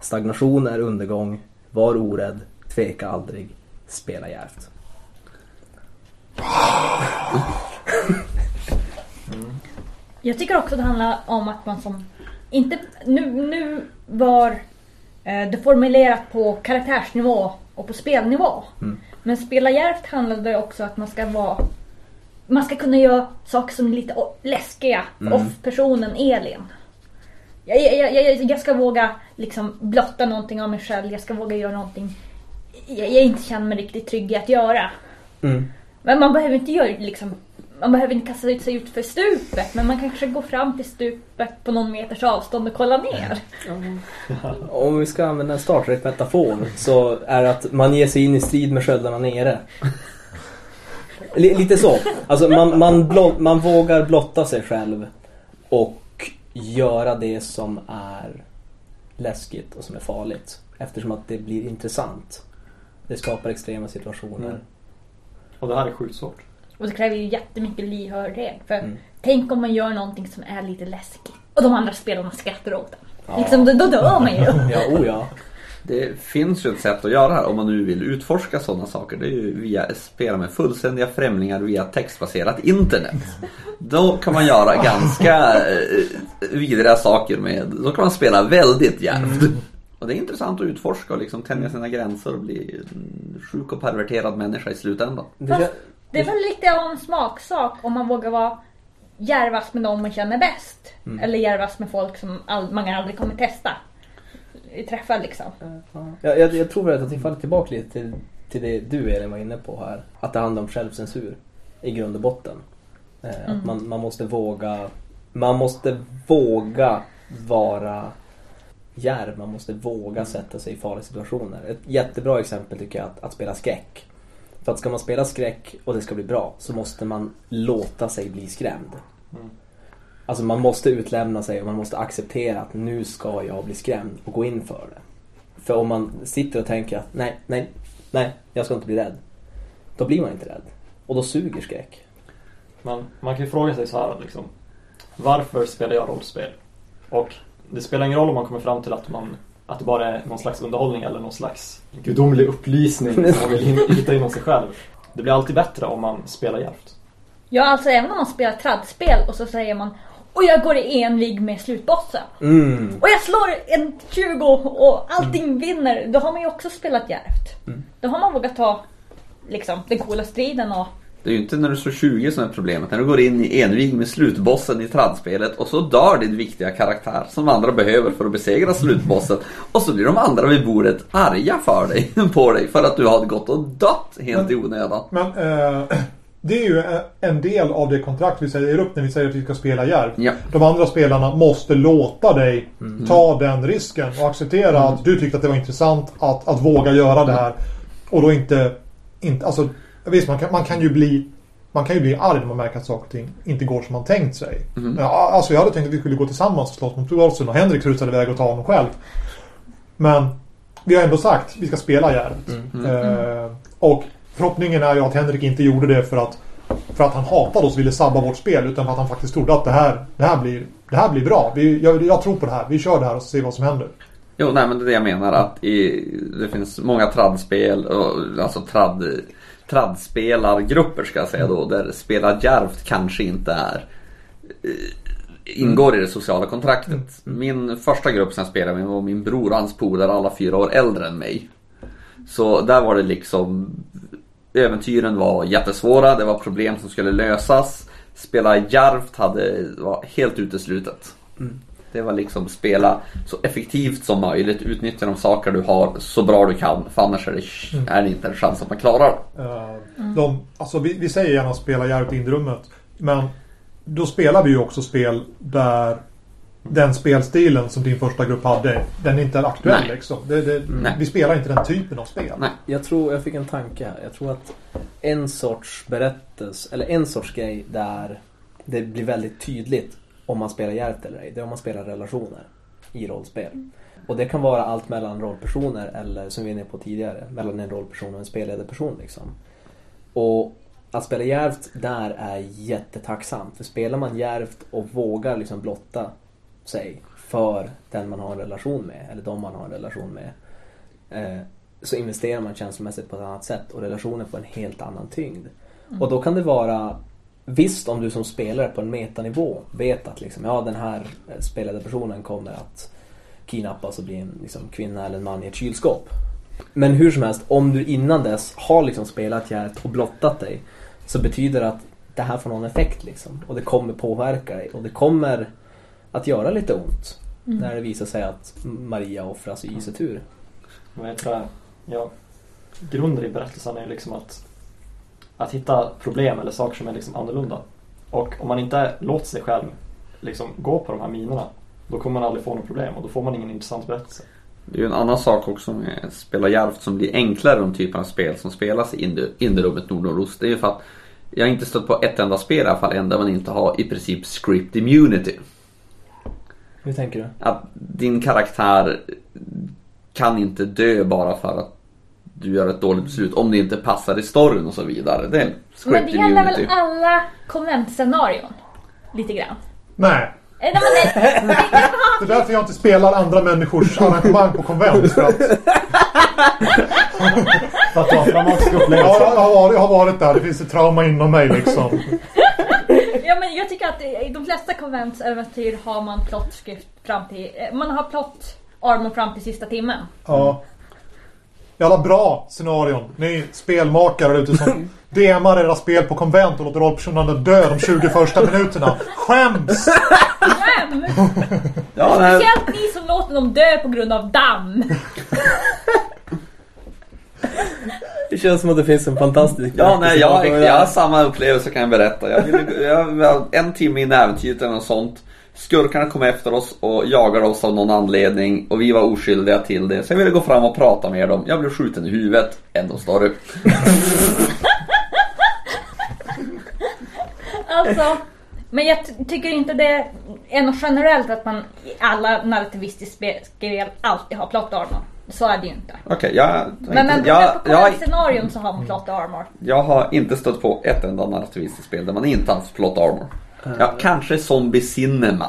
Stagnation är undergång. Var orädd. Tveka aldrig. Spela djärvt. <laughs> Jag tycker också det handlar om att man som... Inte, nu, nu var eh, det formulerat på karaktärsnivå och på spelnivå. Men spela djärvt handlade också att man ska vara... Man ska kunna göra saker som är lite läskiga. Mm. Off-personen Elin. Jag, jag, jag, jag- ska våga liksom blotta någonting av mig själv. Jag ska våga göra någonting jag, jag inte känner mig riktigt trygg i att göra. Mm. Men man behöver inte göra liksom man behöver inte kasta ut sig ut för stupet men man kanske går fram till stupet på någon meters avstånd och kollar ner. Om vi ska använda en Star Trek-metafor så är det att man ger sig in i strid med sköldarna nere. L- lite så. Alltså man, man, blott, man vågar blotta sig själv och göra det som är läskigt och som är farligt. Eftersom att det blir intressant. Det skapar extrema situationer. Mm. Och det här är sjukt svårt. Och det kräver ju jättemycket lyhördhet. För Mm. tänk om man gör någonting som är lite läskigt och de andra spelarna skrattar åt den. Ja. Liksom, då, då dör man ju. <laughs> Ja, oh ja. Det finns ju ett sätt att göra det här om man nu vill utforska sådana saker. Det är ju via spela med fullständiga främlingar via textbaserat internet. Då kan man göra ganska eh, vidriga saker med, då kan man spela väldigt djärvt. Och det är intressant att utforska och liksom tänja sina gränser och bli en sjuk och perverterad människa i slutändan. Det det är väl lite av en smaksak om man vågar vara djärvast med dem man känner bäst. Mm. Eller djärvast med folk som all, man aldrig kommer testa. Träffa liksom. Jag, jag, jag tror väl att vi faller tillbaka lite till, till det du Elin var inne på här. Att det handlar om självcensur i grund och botten. Eh, Att man, man måste våga Man måste våga vara djärv. Man måste våga sätta sig i farliga situationer. Ett jättebra exempel tycker jag är att, att spela skräck. För att ska man spela skräck och det ska bli bra så måste man låta sig bli skrämd. Mm. Alltså man måste utlämna sig och man måste acceptera att nu ska jag bli skrämd och gå in för det. För om man sitter och tänker att nej, nej, nej, jag ska inte bli rädd. Då blir man inte rädd. Och då suger skräck. Men man kan ju fråga sig så här liksom. Varför spelar jag rollspel? Och det spelar ingen roll om man kommer fram till att man att det bara är någon slags underhållning eller någon slags gudomlig upplysning <laughs> som man vill hitta inom sig själv. Det blir alltid bättre om man spelar djärvt. Ja, alltså även om man spelar traddspel och så säger man och jag går i envig med slutbossen. Mm. Och jag slår en 20 och allting vinner. Då har man ju också spelat djärvt. Mm. Då har man vågat ta liksom, den coola striden och Det är ju inte när du slår 20 som är problemet. När du går in i envig med slutbossen i tradspelet och så dör din viktiga karaktär som andra behöver för att besegra slutbossen. Och så blir de andra vid bordet arga för dig, <laughs> på dig för att du har gått och dött helt i onödan. Men eh, <clears throat> det är ju eh, en del av det kontrakt vi säger upp när vi säger att vi ska spela djärvt. Ja. De andra spelarna måste låta dig ta den risken och acceptera att du tyckte att det var intressant att, att våga göra det här. Och då inte, inte alltså visst man kan, man kan ju bli man kan ju bli arg när man märker att saker och ting inte går som man tänkt sig. Ja, alltså jag hade tänkt att vi skulle gå tillsammans och slåss mot Trollsen och Henrik rusade iväg och ta honom själv. Men vi har ändå sagt att vi ska spela djärvt. Eh, och förhoppningen är ju att Henrik inte gjorde det för att för att han hatade oss och ville sabba vårt spel utan för att han faktiskt trodde att det här, det här, blir, det här blir bra. Vi, jag, jag tror på det här. Vi kör det här och ser vad som händer. Jo, nej men det är det jag menar att i, det finns många tradspel, och, alltså trad, tradspelargrupper ska jag säga då, där spela djärvt kanske inte är eh, ingår i det sociala kontraktet. Min första grupp som jag spelade med var min bror och hans polare, alla fyra år äldre än mig. Så där var det liksom Äventyren var jättesvåra, det var problem som skulle lösas. Spela djärvt hade, var helt uteslutet. Det var liksom spela så effektivt som möjligt, utnyttja de saker du har så bra du kan. För annars är det, är det inte en chans att man klarar det. Eh, De, alltså vi, vi säger gärna spela djärvt in i rummet. Men då spelar vi ju också spel där den spelstilen som din första grupp hade, den är inte aktuell Nej. liksom. Det, det, Nej. vi spelar inte den typen av spel. Nej. Jag tror, jag fick en tanke här. Jag tror att en sorts berättelse, eller en sorts grej där det blir väldigt tydligt om man spelar djärvt eller ej. Det är om man spelar relationer i rollspel. Och det kan vara allt mellan rollpersoner eller som vi var inne på tidigare, mellan en rollperson och en spelledarperson liksom. Och att spela djärvt där är jättetacksamt. För spelar man djärvt och vågar liksom blotta sig för den man har en relation med, eller de man har en relation med. Eh, så investerar man känslomässigt på ett annat sätt och relationen får en helt annan tyngd. Och då kan det vara Visst om du som spelare på en metanivå vet att liksom, ja, den här eh, spelade personen kommer att kidnappas och bli en liksom, kvinna eller en man i ett kylskåp. Men hur som helst, om du innan dess har liksom spelat djärvt och blottat dig så betyder det att det här får någon effekt liksom. Och det kommer påverka dig och det kommer att göra lite ont när det visar sig att Maria offras i Isetur. Vad heter det? Ja, grunden i berättelsen är liksom att, att hitta problem eller saker som är liksom annorlunda. Och om man inte låter sig själv liksom gå på de här minerna då kommer man aldrig få något problem och då får man ingen intressant berättelse. Det är ju en annan sak också med att spela djärvt som blir enklare de typen av spel som spelas i indierummet Nordnordost. Det är ju för att jag har inte stött på ett enda spel i alla fall än där man inte har i princip script immunity. Hur tänker du? Att din karaktär kan inte dö bara för att du gör ett dåligt beslut om det inte passar i storyn och så vidare. Det är Men det gäller väl alla konventscenarion? Lite grann. Nej. Eh, Nej, det, är därför jag inte spelar andra människors arrangemang på konvent. För att, <laughs> För att ta dramatisk ja, upplevelse. jag, har varit, jag har varit där. Det finns ett trauma inom mig liksom. <laughs> Ja men jag tycker att i de flesta konventsäventyr har man plottskrift fram till, eh, man har plott armor fram till sista timmen. Ja. Jävla bra scenarion. Ni spelmakare ute som <laughs> DMar era spel på konvent och låter rollpersonerna dö de 20 första minuterna. Skäms! Skäm! <laughs> Ja, nej, Speciellt ni som låter dem dö på grund av damm. Det känns som att det finns en fantastisk Ja, nej, jag, jag har samma upplevelse kan jag berätta. Jag ville, jag, var en timme in i äventyret eller något sånt. Skurkarna kom efter oss och jagade oss av någon anledning och vi var oskyldiga till det. Så jag ville gå fram och prata med dem. Jag blev skjuten i huvudet. Ändå story. <laughs> Alltså, men jag ty- tycker inte det är något generellt att man i alla narrativistiska spel alltid har plot armor. Så är det ju inte. Okej, jag, Men, men, jag, på jag, konventscenarion så har man plot armor. jag har inte stött på ett enda narrativistiskt spel där man inte haft plot armor. Ja, kanske Zombie Cinema.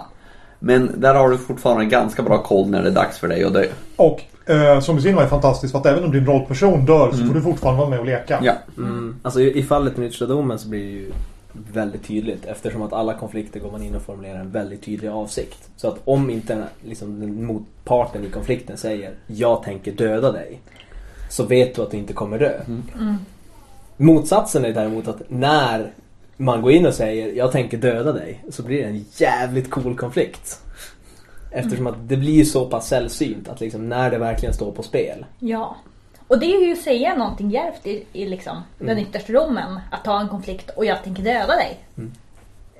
Men där har du fortfarande ganska bra koll när det är dags för dig att dö. Och eh, som Cinema är fantastiskt för att även om din rollperson dör så får du fortfarande vara med och leka. Ja. Mm. Alltså i, fallet med Nyttjadomen så blir det ju väldigt tydligt eftersom att alla konflikter går man in och formulerar en väldigt tydlig avsikt. Så att om inte liksom, den motparten i konflikten säger jag tänker döda dig så vet du att du inte kommer dö. Motsatsen är däremot att när man går in och säger jag tänker döda dig så blir det en jävligt cool konflikt. Eftersom att det blir så pass sällsynt att liksom när det verkligen står på spel. Ja. Och det är ju att säga någonting djärvt i, i liksom den yttersta domen. Att ta en konflikt och jag tänker döda dig.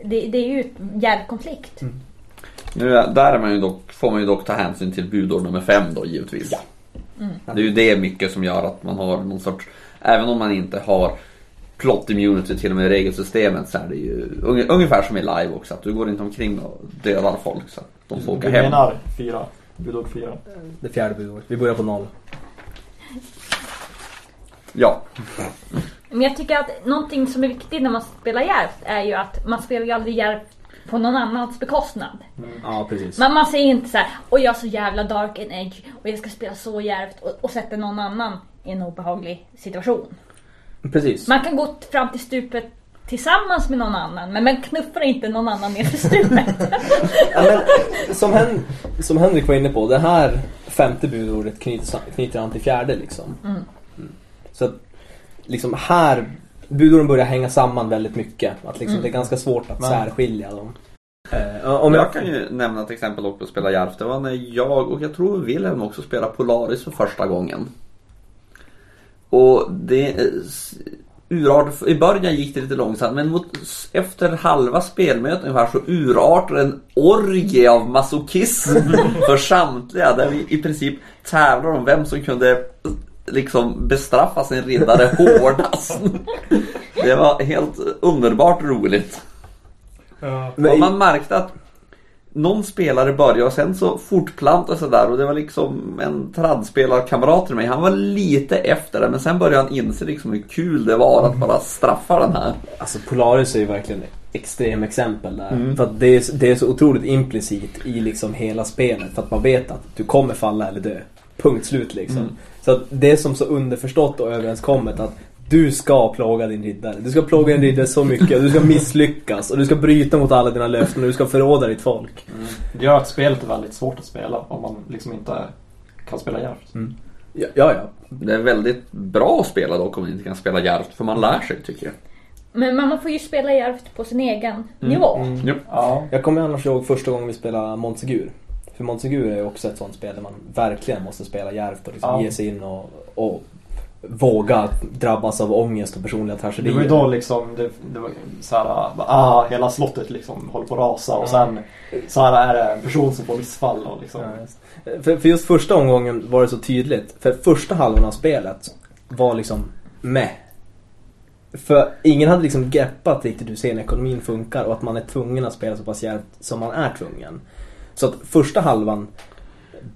Det, det är ju ett djärv konflikt. Nu är, där är man ju dock, får man ju dock ta hänsyn till budord nummer fem då givetvis. Det är ju det mycket som gör att man har någon sorts, även om man inte har plot immunity till och med i regelsystemet så är det ju unge- ungefär som i live också. Att du går inte omkring och dödar folk så att de får åka Du hem. menar fyra? Budord fyra? Det fjärde budordet. Vi börjar på noll. Ja. Men jag tycker att någonting som är viktigt när man spelar djärvt är ju att man spelar ju aldrig djärvt på någon annans bekostnad. Ja, precis. Men man säger inte så här, och jag är så jävla dark and edge och jag ska spela så djärvt och, och sätta någon annan i en obehaglig situation. Precis. Man kan gå fram till stupet tillsammans med någon annan men man knuffar inte någon annan ner för stupet. <laughs> Ja, men, som, Hen, som Henrik var inne på, det här femte budordet knyter, knyter an till fjärde liksom. Så att liksom här, budorden börjar hänga samman väldigt mycket. Att liksom Mm. det är ganska svårt att Men- särskilja dem. Eh, om jag, jag kan ju nämna ett exempel också på att spela Järf. Det var när jag och jag tror Wilhelm också spelade Polaris för första gången. Och det urart, I början gick det lite långsamt men mot, efter halva spelmötet ungefär så urartade en orgie av masochism <laughs> för samtliga. Där vi i princip tävlar om vem som kunde liksom bestraffa sin riddare <laughs> hårdast. Det var helt underbart roligt. Ja. Och man märkte att någon spelare började och sen så fortplantade sig där och det var liksom en traddspelarkamrat till mig. Han var lite efter det men sen började han inse liksom hur kul det var att bara straffa den här. Alltså Polaris är ju verkligen ett extremexempel där. Mm. För att det är, det är så otroligt implicit i liksom hela spelet. För att man vet att du kommer falla eller dö. Punkt slut liksom. Mm. Så att det är som så underförstått och överenskommet att du ska plåga din riddare. Du ska plåga din riddare så mycket. Du ska misslyckas och du ska bryta mot alla dina löften och du ska förråda ditt folk. Det gör att spelet är väldigt svårt att spela om man liksom inte kan spela djärvt. Ja, ja. ja. Det är väldigt bra att spela dock om man inte kan spela djärvt för man lär sig tycker jag. Men man får ju spela djärvt på sin egen nivå. Jo. Ja. Jag kommer annars ihåg första gången vi spelade Montsegur. För Montsegur är ju också ett sånt spel där man verkligen måste spela djärvt och liksom Ja. ge sig in och, och våga drabbas av ångest och personliga Det tragedier. var ju då liksom, det, det var så här, ah, hela slottet liksom håller på att rasa och sen så här är det en person som får missfall och liksom. Ja, just. För, för just första omgången var det så tydligt. För första halvan av spelet var liksom med. För ingen hade liksom greppat riktigt hur scenekonomin funkar och att man är tvungen att spela så pass djärvt som man är tvungen. Så att första halvan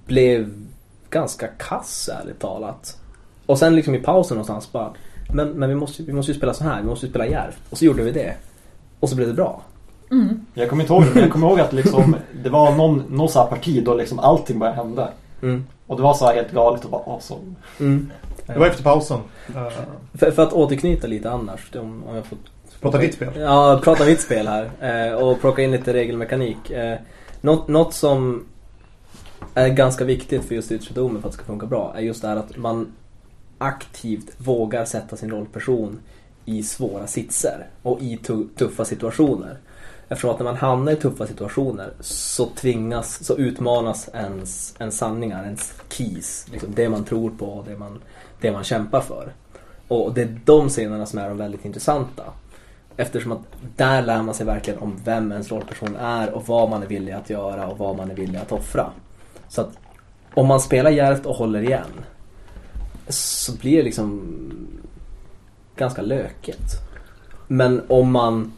blev ganska kass ärligt talat. Och sen liksom i pausen någonstans bara men, men vi, måste, vi måste ju spela så här, vi måste ju spela djärvt. Och så gjorde vi det. Och så blev det bra. Jag kommer inte ihåg men jag kommer ihåg att liksom, det var någon, någon så här parti då liksom allting började hända. Mm. Och det var så här helt galet och bara awesome. Mm. Det var efter pausen. Uh, För, för att återknyta lite annars, om, om jag får prata vitt spel. Ja, prata vitt spel här eh, och plocka in lite regelmekanik. Eh, något, något som är ganska viktigt för just ytterdomen för att det ska funka bra är just det här att man aktivt vågar sätta sin rollperson i svåra sitser och i tuffa situationer. Eftersom att när man hamnar i tuffa situationer så tvingas, så utmanas ens, ens sanningar, ens keys. Liksom det man tror på och det man, det man kämpar för. Och det är de scenerna som är de väldigt intressanta. Eftersom att där lär man sig verkligen om vem ens rollperson är och vad man är villig att göra och vad man är villig att offra. Så att om man spelar djärvt och håller igen så blir det liksom ganska löket. Men om man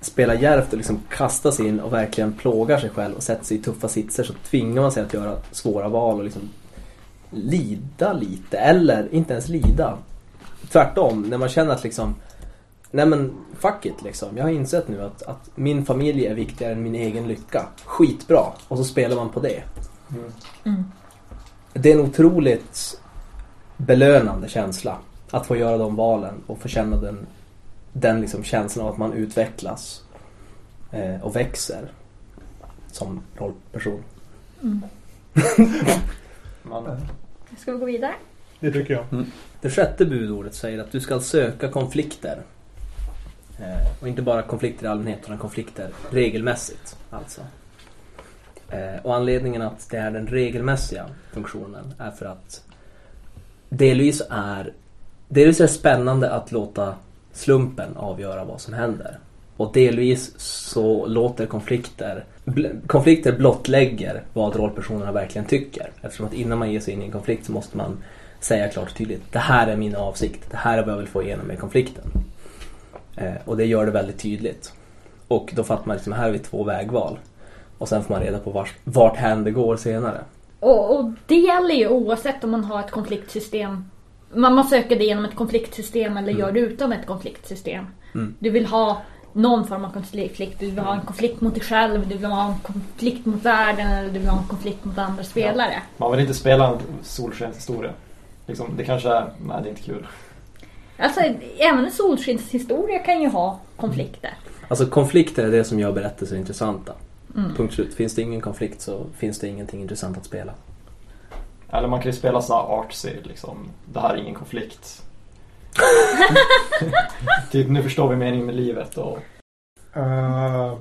spelar djärvt och liksom kastar sig in och verkligen plågar sig själv och sätter sig i tuffa sitser så tvingar man sig att göra svåra val och liksom lida lite. Eller inte ens lida. Tvärtom, när man känner att liksom Nej men fuck it liksom. Jag har insett nu att, att min familj är viktigare än min egen lycka. Skitbra. Och så spelar man på det. Det är en otroligt belönande känsla. Att få göra de valen och få känna den, den liksom känslan av att man utvecklas. Eh, och växer. Som rollperson. <laughs> Men, Ska vi gå vidare? Det tycker jag. Det sjätte budordet säger att du ska söka konflikter. Eh, och inte bara konflikter i allmänhet utan konflikter regelmässigt. Alltså. Eh, och anledningen att det är den regelmässiga funktionen är för att delvis är, delvis är det spännande att låta slumpen avgöra vad som händer. Och delvis så låter konflikter, bl- konflikter blottlägger vad rollpersonerna verkligen tycker. Eftersom att innan man ger sig in i en konflikt så måste man säga klart och tydligt. Det här är min avsikt. Det här är vad jag vill få igenom med konflikten. Eh, och det gör det väldigt tydligt. Och då fattar man liksom, här har vi två vägval. Och sen får man reda på vart, vart hän det går senare. Och, och det gäller ju oavsett om man har ett konfliktsystem. Man, man söker det genom ett konfliktsystem eller gör det utan ett konfliktsystem. Mm. Du vill ha någon form av konflikt. Du vill ha en konflikt mot dig själv, du vill ha en konflikt mot världen eller du vill ha en konflikt mot andra spelare. man vill inte spela en solskenshistoria. Liksom, det kanske är, nej det är inte kul. Alltså även en solskenshistoria kan ju ha konflikter. Alltså konflikter är det som gör berättelser intressanta. Punkt slut. Finns det ingen konflikt så finns det ingenting intressant att spela. Eller man kan ju spela så här artsy liksom. Det här är ingen konflikt. <laughs> Typ nu förstår vi meningen med livet och Eh,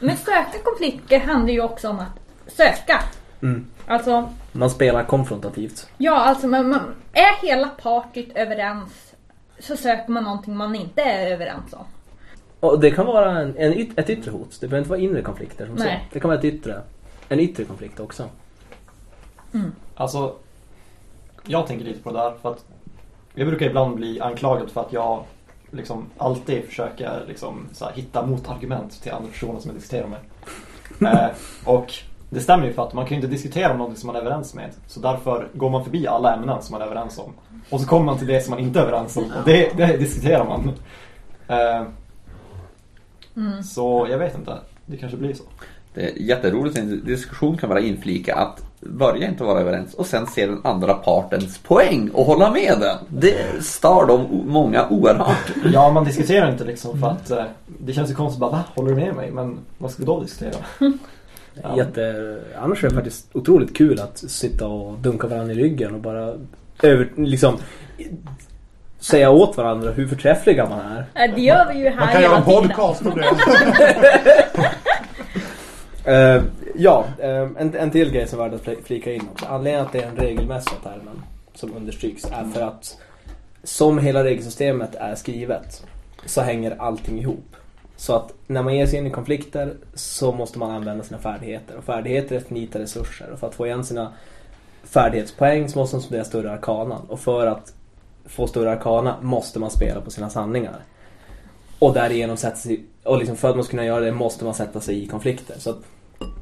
Men söka konflikter handlar ju också om att söka. Mm. Alltså, Man spelar konfrontativt. ja alltså man, man, är hela partyt överens så söker man någonting man inte är överens om. Och det kan vara en, en, yt- ett yttre hot. Det behöver inte vara inre konflikter som så. Det kan vara ett yttre, en yttre konflikt också. Alltså, jag tänker lite på det där för att jag brukar ibland bli anklagad för att jag liksom alltid försöker liksom så här, hitta motargument till andra personer som jag diskuterar med. <laughs> eh, och det stämmer ju för att man kan ju inte diskutera om något som man är överens med. Så därför går man förbi alla ämnen som man är överens om. Och så kommer man till det som man inte är överens om och det, det diskuterar man. Eh, Så jag vet inte, det kanske blir så. Det är jätteroligt en diskussion kan vara inflika att börja inte vara överens och sen se den andra partens poäng och hålla med den. Det stör de många oerhört. Ja, man diskuterar inte liksom för att eh, det känns ju konstigt bara va? Håller du med mig? Men vad ska vi då diskutera? Ja. <laughs> Jätte, annars är det faktiskt otroligt kul att sitta och dunka varandra i ryggen och bara över, liksom säga åt varandra hur förträffliga man är. Det gör vi ju här man kan göra en podcast om det. <laughs> Eh, ja, eh, en, en till grej som är värd att fl- flika in också. Anledningen att det är en regelmässiga termen som understryks är för att som hela regelsystemet är skrivet så hänger allting ihop. Så att när man ger sig in i konflikter så måste man använda sina färdigheter. Och färdigheter är finita resurser. Och för att få igen sina färdighetspoäng så måste man studera större arkanan. Och för att få större arkana måste man spela på sina sanningar. Och därigenom sätta sig, och liksom för att man ska kunna göra det måste man sätta sig i konflikter. Så att,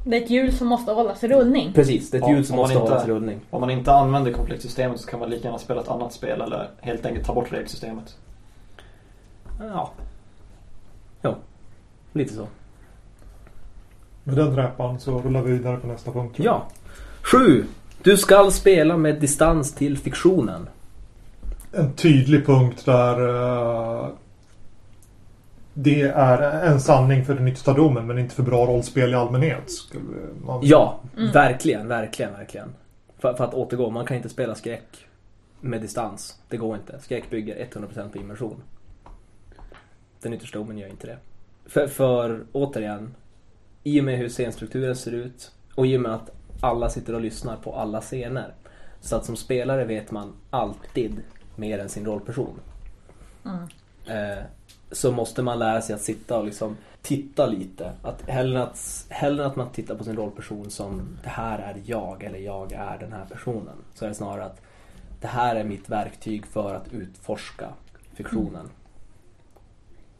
Det är ett hjul som måste hållas i rullning. precis, det är ett Ja, hjul som måste inte- hållas i rullning. Om man inte använder konfliktsystemet så kan man lika gärna spela ett annat spel eller helt enkelt ta bort regelsystemet. Ja. Jo, lite så. Med den dräpan så rullar vi vidare på nästa punkt. Ja. Sju. Du skall spela med distans till fiktionen. En tydlig punkt där eh, det är en sanning för den yttersta domen men inte för bra rollspel i allmänhet. Skulle man... Ja, verkligen, verkligen, verkligen. För, för att återgå, man kan inte spela skräck med distans. Det går inte. Skräck bygger 100% på immersion. Den yttersta domen gör inte det. För, för återigen, i och med hur scenstrukturen ser ut och i och med att alla sitter och lyssnar på alla scener. Så att som spelare vet man alltid mer än sin rollperson. Eh, så måste man lära sig att sitta och liksom titta lite. Att hellre, att hellre att man tittar på sin rollperson som det här är jag eller jag är den här personen. Så är det snarare att det här är mitt verktyg för att utforska fiktionen.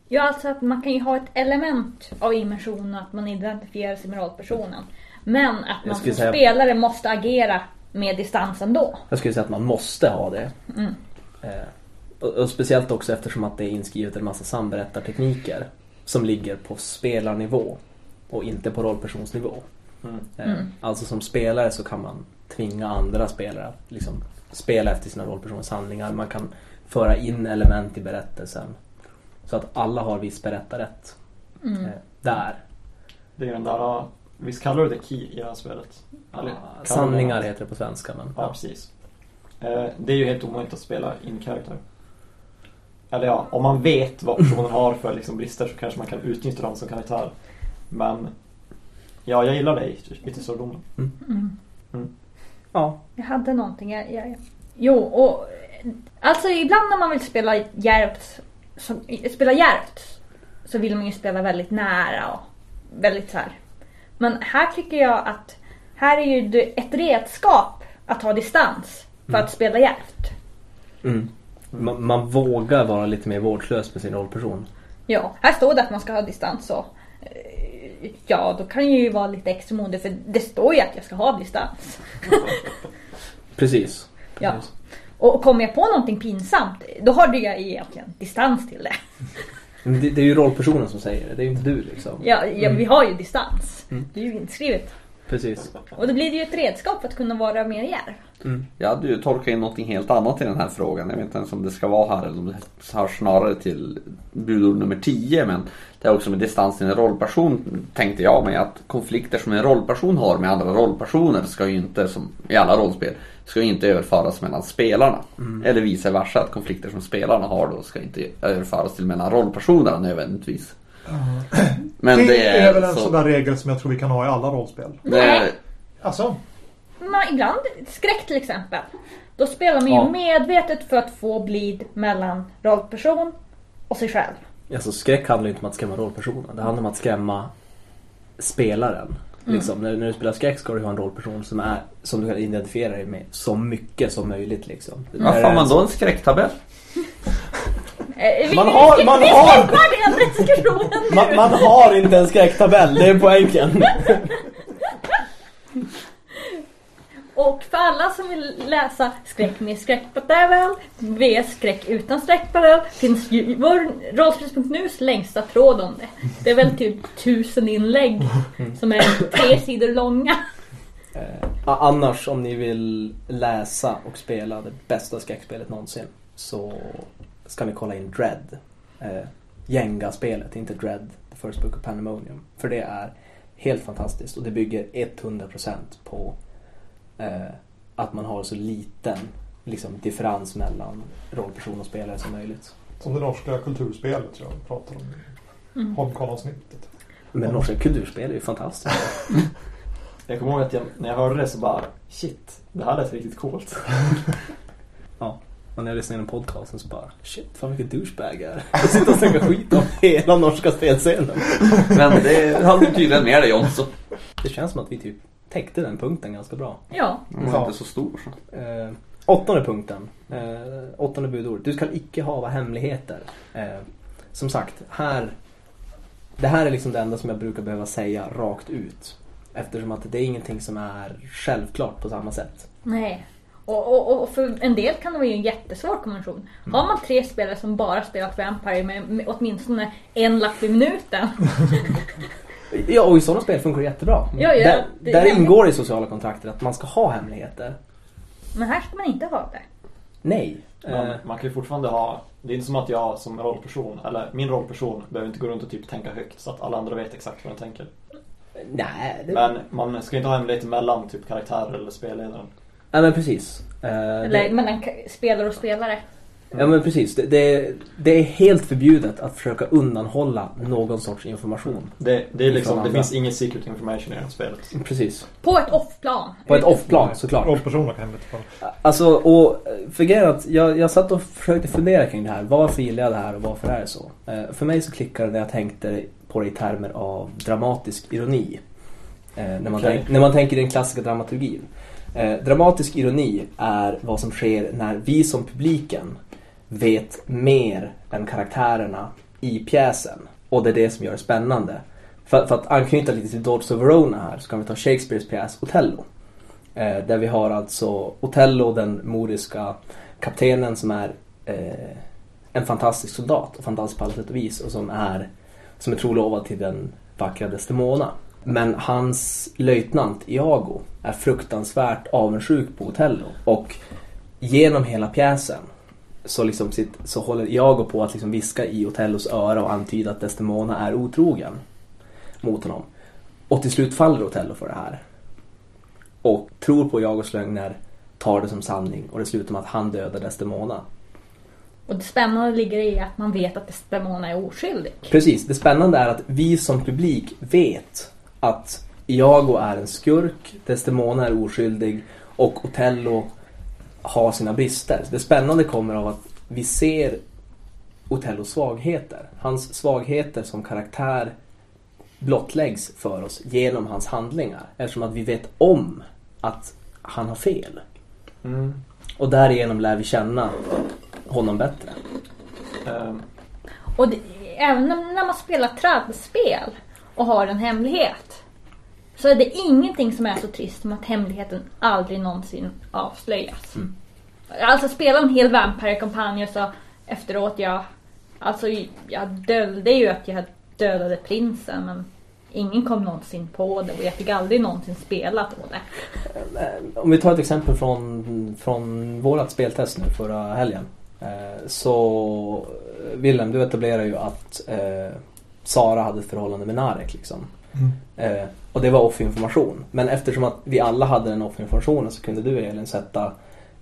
Ja, alltså att man kan ju ha ett element av immersion och att man identifierar sig med rollpersonen. Men att man som säga- spelare måste agera med distans ändå. Jag skulle säga att man måste ha det. Eh, och, och speciellt också eftersom att det är inskrivet en massa samberättartekniker som ligger på spelarnivå och inte på rollpersonsnivå. Eh, Alltså som spelare så kan man tvinga andra spelare att liksom spela efter sina rollpersoners handlingar. Man kan föra in element i berättelsen. Så att alla har viss berättarrätt. Eh, där. Det är den där, visst kallar du det key i det här spelet? Det Sanningar heter det på svenska. Men, Ja, precis. Eh, det är ju helt omöjligt att spela in karaktär. Eller ja, om man vet vad personen har för liksom, brister så kanske man kan utnyttja dem som karaktär. Men ja, jag gillar det i Yttersordomen. ja. Jag hade någonting. Jag, jag, jo, och alltså ibland när man vill spela djärvt, så, spela djärvt så vill man ju spela väldigt nära och väldigt så här. Men här tycker jag att här är ju ett redskap att ha distans för att spela djärvt. Mm. Man, man vågar vara lite mer vårdslös med sin rollperson. Ja, här står det att man ska ha distans och eh, ja, då kan jag ju vara lite extra modig för det står ju att jag ska ha distans. <laughs> Precis. Ja. Precis. Och kommer jag på någonting pinsamt, då har jag egentligen distans till det. <laughs> Det, det är ju rollpersonen som säger det, det är ju inte du liksom. Ja, ja vi har ju distans. Det är ju inskrivet. Precis. Och då blir det ju ett redskap för att kunna vara mer djärv. Jag hade ju tolkat in någonting helt annat i den här frågan. Jag vet inte ens om det ska vara här eller om det hör snarare till budord nummer 10. Men det är också med distans till en rollperson tänkte jag mig att konflikter som en rollperson har med andra rollpersoner ska ju inte, som i alla rollspel, ska ju inte överföras mellan spelarna. Eller vice versa, att konflikter som spelarna har då ska inte överföras till mellan rollpersonerna nödvändigtvis. Men det, det är, väl en så- sån där regel som jag tror vi kan ha i alla rollspel. det, Alltså, Men ibland, skräck till exempel. Då spelar man ju Ja. medvetet för att få blid mellan rollperson och sig själv. Alltså skräck handlar ju inte om att skrämma rollpersonen. Det handlar om att skrämma spelaren. Liksom, när, när du spelar skräck ska du ha en rollperson som, är, som du kan identifiera dig med så mycket som möjligt. Liksom. Där får är man då en skräcktabell? <laughs> Eh, vi- Man har- man vi har- den. Man, man har inte en skräcktabell, det är poängen. Och för alla som vill läsa Skräck med skräcktabell, vs Skräck utan skräcktabell, finns ju vår rollspels.nus längsta tråd om det. Det är väl typ tusen inlägg som är tre sidor långa. Eh, annars om ni vill läsa och spela det bästa skräckspelet någonsin så ska ni kolla in Dread. Eh, Jenga-spelet, inte Dread, The First Book of Pandemonium. För det är helt fantastiskt och det bygger 100% på eh, att man har så liten liksom, differens mellan rollperson och spelare som möjligt. som det norska kulturspelet tror jag vi pratar om i Holmkarl-avsnittet. Men norska kulturspel är ju fantastiskt. <laughs> Jag kommer ihåg att jag, när jag hörde det så bara shit, det här lät riktigt coolt. <laughs> Ja. Och när jag lyssnar igenom podcasten så bara shit, fan vilken douchebag jag är. <laughs> Jag sitter och snackar skit om hela norska spelscenen. Men det hade du tydligen med dig också. Det känns som att vi typ täckte den punkten ganska bra. Ja, Den var Ja. inte så stor. Så. Eh, åttonde punkten. Eh, åttonde budord. Du ska icke hava hemligheter. Eh, som sagt, här... Det här är liksom det enda som jag brukar behöva säga rakt ut. Eftersom att det är ingenting som är självklart på samma sätt. nej. Och, och, och för en del kan det vara ju en jättesvår konvention. Har man tre spelare som bara spelat Vampire med, med åtminstone en lapp i minuten. <laughs> Ja, och i sådana spel funkar det jättebra. Ja, ja, där det är där hemligt. ingår i sociala kontraktet att man ska ha hemligheter. Men här ska man inte ha det. Nej. Men Eh, man kan ju fortfarande ha, det är inte som att jag som rollperson, eller min rollperson behöver inte gå runt och typ tänka högt så att alla andra vet exakt vad den tänker. nej, det, Men man ska inte ha hemligheter mellan typ karaktärer eller spelledaren. Nej, men precis. Eh, Eller det, mellan spelare och spelare. ja, men precis. Det, det, det är helt förbjudet att försöka undanhålla någon sorts information. Det, det, är liksom, det finns ingen secret information i det här spelet. Precis. På ett off-plan. På ett off-plan såklart. Rollpersoner kan vara. Alltså, och för grejen att jag, jag satt och försökte fundera kring det här. Varför gillar jag det här och varför är det så? Eh, för mig så klickade det när jag tänkte på det i termer av dramatisk ironi. Eh, när, man Okej. tänk, när man tänker i den klassiska dramaturgin. Eh, dramatisk ironi är vad som sker när vi som publiken vet mer än karaktärerna i pjäsen. Och det är det som gör det spännande. För, för att anknyta lite till Dodds of Verona här så kan vi ta Shakespeares pjäs Othello. Eh, där vi har alltså Othello, den moriska kaptenen som är eh, en fantastisk soldat och fantastisk på alla sätt och vis och som är, som är trolovad till den vackra Desdemona. Men hans löjtnant Iago är fruktansvärt avundsjuk på Othello och genom hela pjäsen så, liksom sitt, så håller Iago på att liksom viska i Othellos öra och antyda att Desdemona är otrogen mot honom. Och till slut faller Othello för det här och tror på Jagos lögner, tar det som sanning och det slutar med att han dödar Desdemona. Och det spännande ligger i att man vet att Desdemona är oskyldig. Precis, det spännande är att vi som publik vet att Iago är en skurk, Desdemona är oskyldig och Othello har sina brister. Det spännande kommer av att vi ser Othellos svagheter. Hans svagheter som karaktär blottläggs för oss genom hans handlingar. Eftersom att vi vet om att han har fel. Mm. Och därigenom lär vi känna honom bättre. Ehm, Och det, även när när man spelar trädspel och har en hemlighet så är det ingenting som är så trist som att hemligheten aldrig någonsin avslöjas. Alltså spela en hel Vampire-kampanj och så efteråt jag... Alltså jag döljde ju att jag dödade prinsen men ingen kom någonsin på det och jag fick aldrig någonsin spela på det. Om vi tar ett exempel från, från vårat speltest nu förra helgen. Eh, Så eh, Willem, du etablerar ju att eh, Sara hade ett förhållande med Narek liksom. Mm. Eh, och det var off-information. Men eftersom att vi alla hade den off-informationen så kunde du Elin sätta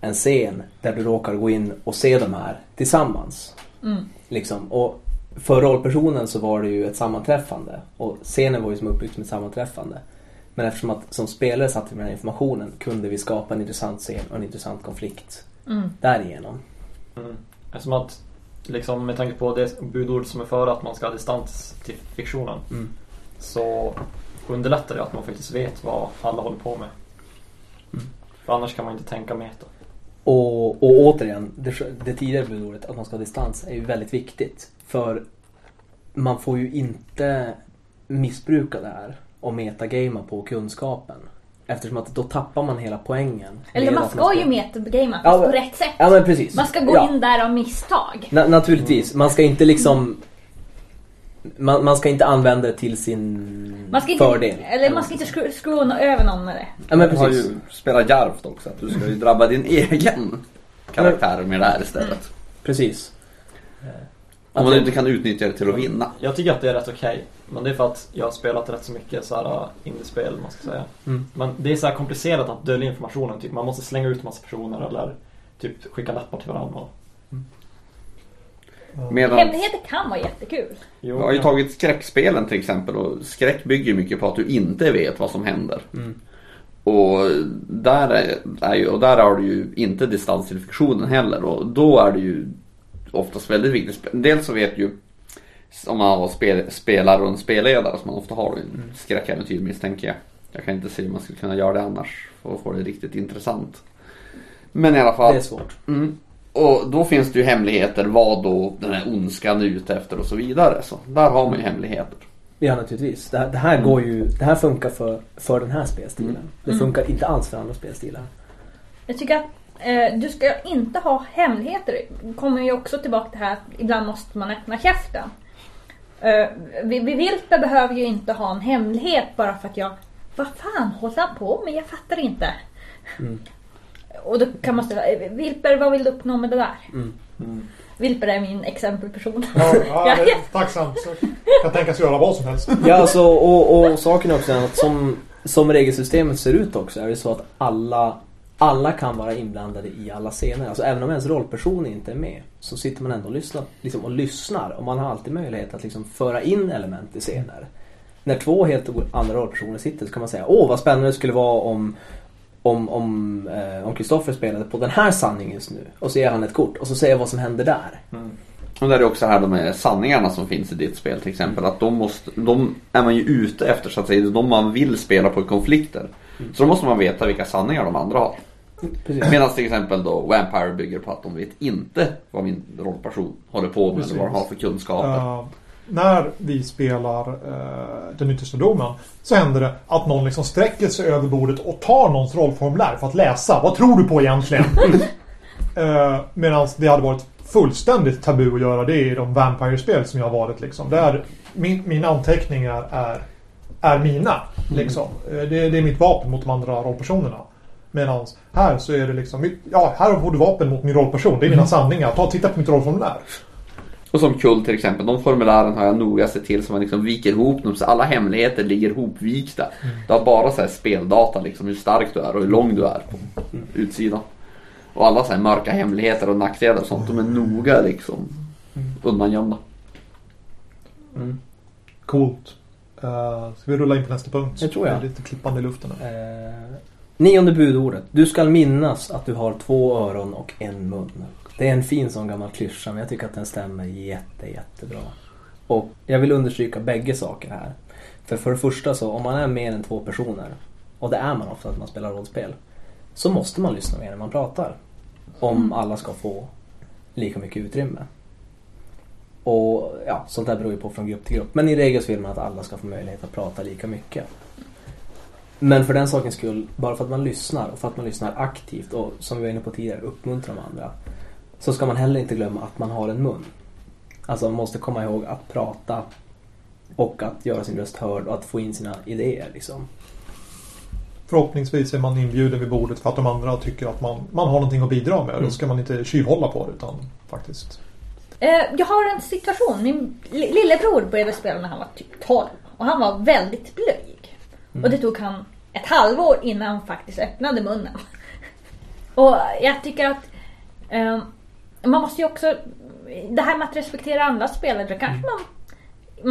en scen där du råkar gå in och se de här tillsammans. Mm. Liksom. Och för rollpersonen så var det ju ett sammanträffande. Och scenen var ju som uppbyggd som ett sammanträffande. Men eftersom att som spelare satt vi med den här informationen kunde vi skapa en intressant scen och en intressant konflikt Mm. därigenom. Mm. Eftersom att, liksom med tanke på det budord som är före att man ska ha distans till fiktionen. Mm. Så underlättar det att man faktiskt vet vad alla håller på med. Mm. För annars kan man inte tänka meta. Och, och återigen, det, det tidigare budordet att man ska ha distans är ju väldigt viktigt. För man får ju inte missbruka det här och metagamea på kunskapen. Eftersom att då tappar man hela poängen. Eller man ska ju ska- metagamea Ja, fast på men- rätt sätt. Ja men precis. Man ska gå ja. in där av misstag. Na- naturligtvis, man ska inte liksom man, man ska inte använda det till sin Man ska inte, fördel. eller man ska inte skru, skruva över någon med det. Ja men Du har precis. ju spelat djärvt också. Att du ska ju drabba din egen karaktär med det här istället. Precis. Om man inte kan utnyttja det till att vinna. Jag tycker att det är rätt okej. Men det är för att jag har spelat rätt så mycket så här uh, indiespel, man ska säga. Mm. Men det är så här komplicerat att dölja informationen. Typ. Man måste slänga ut massa personer eller typ skicka lappar till varandra. Medan Hemligheter kan vara jättekul. Jo, vi har ju tagit skräckspelen till exempel och skräck bygger ju mycket på att du inte vet vad som händer. Mm. Och där, är, är ju, och där har du ju inte distans till fiktionen heller och då är det ju oftast väldigt viktigt. Dels så vet ju om man har spel, spelare och en spelledare som man ofta har i Mm. skräckäventyr misstänker jag. Jag kan inte se hur man skulle kunna göra det annars för att få det riktigt intressant. Men i alla fall. Det är svårt. Mm. Och då finns det ju hemligheter vad då den här ondskan är ute efter och så vidare. Så där har man ju hemligheter. Ja naturligtvis. Det, här- det här går ju, det här funkar för, för den här spelstilen. Mm. Det funkar inte alls för andra spelstilar. Jag tycker att eh, du ska inte ha hemligheter. Det kommer ju också tillbaka till det här att ibland måste man öppna käften. Uh, vid vid Vilpe behöver ju inte ha en hemlighet bara för att jag... Vad fan håller han på med? Jag fattar inte. Och då kan man ställa, eh, Vilper vad vill du uppnå med det där? Mm. Mm. Vilper är min exempelperson. Ja, ja, <laughs> tacksamt. Så kan tänkas göra vad som helst. Ja alltså och, och saken är också att som, som regelsystemet ser ut också är det så att alla alla kan vara inblandade i alla scener. Alltså även om ens rollperson inte är med så sitter man ändå och lyssnar, liksom, och lyssnar och man har alltid möjlighet att liksom föra in element i scener. När två helt andra rollpersoner sitter så kan man säga åh vad spännande det skulle vara om om om eh, om Kristoffer spelade på den här sanningen just nu och så ger han ett kort och så säger jag vad som händer där. Mm. Och där är det också här de här sanningarna som finns i ditt spel till exempel. Att de, måste, de är man ju ute efter så att säga. De man vill spela på i konflikter. Så då måste man veta vilka sanningar de andra har. Precis. Medan till exempel då Vampire bygger på att de vet inte vad min rollperson håller på med Precis. eller vad de har för kunskaper. Eh, när vi spelar uh, Den yttersta domen så händer det att någon liksom sträcker sig över bordet och tar någons rollformulär för att läsa. Vad tror du på egentligen? <laughs> uh, Medan det hade varit fullständigt tabu att göra det i de Vampire-spel som jag har varit. Liksom. Där min, mina anteckningar är, är mina. Liksom. Eh, Det, det är mitt vapen mot de andra rollpersonerna. Medan här så är det liksom, ja här har du vapen mot min rollperson. Det är mina sanningar. Ta och titta på mitt rollformulär. Och som Kull till exempel, de formulären har jag noga sett till så man liksom viker ihop dem så alla hemligheter ligger hopvikta. Du har bara så här speldata liksom hur stark du är och hur lång du är på utsidan. Och alla så här mörka hemligheter och nackdelar och sånt, de är noga liksom undangömda. Coolt. Uh, ska vi rulla in på nästa punkt? Det tror jag. Det är lite klippande i luften. Eh, nionde budordet. Du skall minnas att du har två öron och en mun. Det är en fin sån gammal klyscha men jag tycker att den stämmer jätte, jättebra. Och jag vill understryka bägge saker här. För för det första så om man är mer än två personer och det är man ofta att man spelar rollspel. Så måste man lyssna mer när man pratar. Om alla ska få lika mycket utrymme. Och ja, sånt där beror ju på från grupp till grupp. Men i regel så vill man att alla ska få möjlighet att prata lika mycket. Men för den sakens skull, bara för att man lyssnar och för att man lyssnar aktivt och som vi var inne på tidigare uppmuntrar de andra. Så ska man heller inte glömma att man har en mun. Alltså man måste komma ihåg att prata Och att göra sin röst hörd och att få in sina idéer liksom. Förhoppningsvis är man inbjuden vid bordet för att de andra tycker att man, man har någonting att bidra med. Då Mm. ska man inte tjuvhålla på det utan faktiskt. Eh, jag har en situation. Min li- lillebror började spela när han var typ 12. Och han var väldigt blyg. Och det tog han ett halvår innan han faktiskt öppnade munnen. <laughs> Och jag tycker att eh, man måste ju också... Det här med att respektera andra spelare. Då kanske man,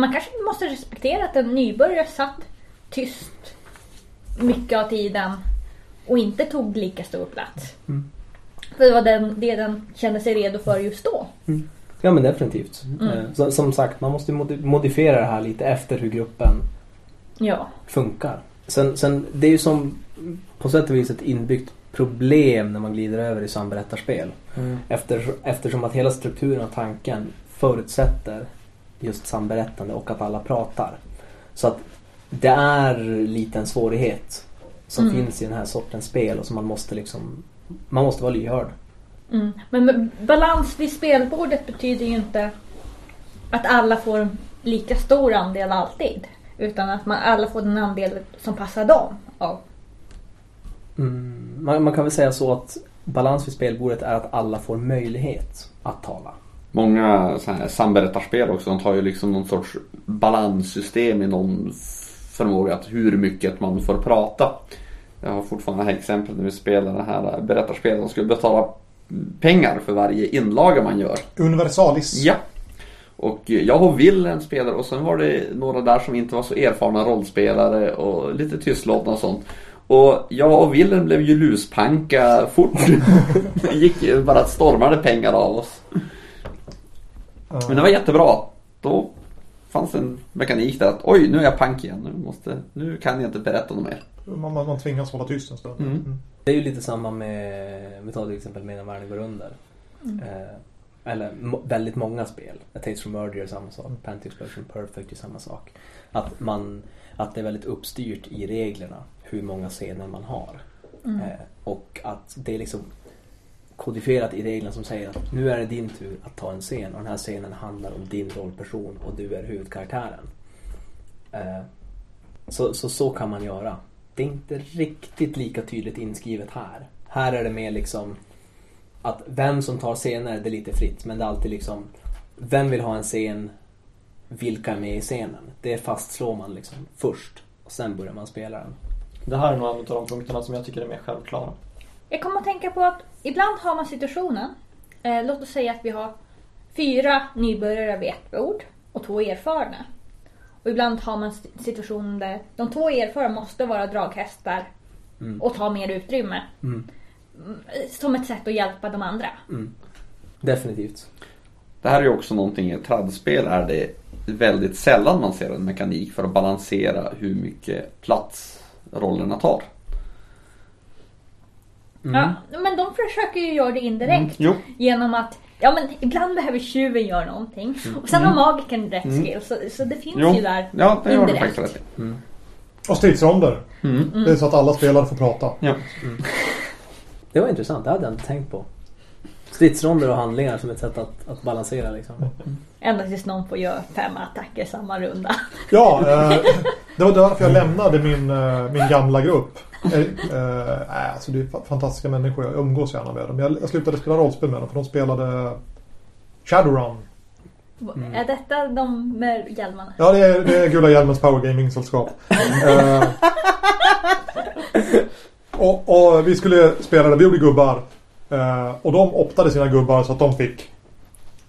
man kanske måste respektera att en nybörjare satt tyst mycket av tiden och inte tog lika stor plats. För det var den, det den kände sig redo för just då. Ja men definitivt. Eh, så, som sagt, man måste modi- modifiera det här lite efter hur gruppen Ja. funkar. Sen, sen det är ju som på sätt och vis ett inbyggt problem när man glider över i samberättarspel. Efter, eftersom att hela strukturen och tanken förutsätter just samberättande och att alla pratar. Så att det är lite en svårighet som Mm. finns i den här sortens spel och som man måste liksom man måste vara lyhörd. Mm. Men balans vid spelbordet betyder ju inte att alla får lika stor andel alltid. Utan att man alla får den andel som passar dem. Av. Mm, man, man kan väl säga så att balans vid spelbordet är att alla får möjlighet att tala. Många så här samberättarspel också, de tar ju liksom någon sorts balanssystem i någon förmåga att hur mycket man får prata. Jag har fortfarande här exempel när vi spelar det här berättarspelet. De skulle betala pengar för varje inlaga man gör. Universalis. Ja. Och jag och Wilhelm spelade och sen var det några där som inte var så erfarna rollspelare och lite tystlåtna och sånt. Och jag och Wilhelm blev ju luspanka fort. <laughs> Det gick ju bara att stormade pengar av oss. Men det var jättebra. Då fanns en mekanik där att oj, nu är jag pank igen. Nu, måste, nu kan jag inte berätta något mer. Man, man, man tvingas hålla tyst en stund. Mm. Mm. Det är ju lite samma med, vi tar till exempel Medan världen går under. Eh, eller väldigt många spel. A Taste from Murder är samma sak. Panty Explosion Perfect är samma sak. Att, man, att det är väldigt uppstyrt i reglerna hur många scener man har. Eh, och att det är liksom kodifierat i reglerna som säger att nu är det din tur att ta en scen och den här scenen handlar om din rollperson och du är huvudkaraktären. Eh, så, så så kan man göra. Det är inte riktigt lika tydligt inskrivet här. Här är det mer liksom att vem som tar scener, det är lite fritt. Men det är alltid liksom vem vill ha en scen? Vilka är med i scenen? Det fastslår man liksom först. Och sen börjar man spela den. Det här är nog en av de punkterna som jag tycker är mer självklara. Jag kommer att tänka på att ibland har man situationen. Eh, låt oss säga att vi har fyra nybörjare vid ett bord och två erfarna. Och ibland har man situationen där de två erfarna måste vara draghästar Mm. och ta mer utrymme. Mm. Mm, Som ett sätt att hjälpa de andra. Definitivt. Det här är ju också någonting i ett tradspel är det väldigt sällan man ser en mekanik för att balansera hur mycket plats rollerna tar. Ja, men de försöker ju göra det indirekt. Jo. Genom att Ja men ibland behöver tjuven göra någonting. Och sen har magikern rätt skill. Så, så det finns Jo. ju där Ja, det indirekt. rätt i. Och stridsronder. Mm. Det är så att alla spelare får prata. Ja. <laughs> Det var intressant, det hade jag inte tänkt på. Stridsronder och handlingar som ett sätt att, att balansera liksom. Ända tills någon får göra fem attacker samma runda. Ja, eh, det var därför jag lämnade min, eh, min gamla grupp. Eh, eh, alltså det är fa- fantastiska människor, jag umgås gärna med dem. Jag, jag slutade spela rollspel med dem för de spelade Shadowrun. Är detta de med hjälmarna? Ja, det är, det är Gula Hjälmens Power Gaming-sällskap. Eh, <laughs> och, och vi skulle spela det, vi gjorde gubbar. Eh, och de optade sina gubbar så att de fick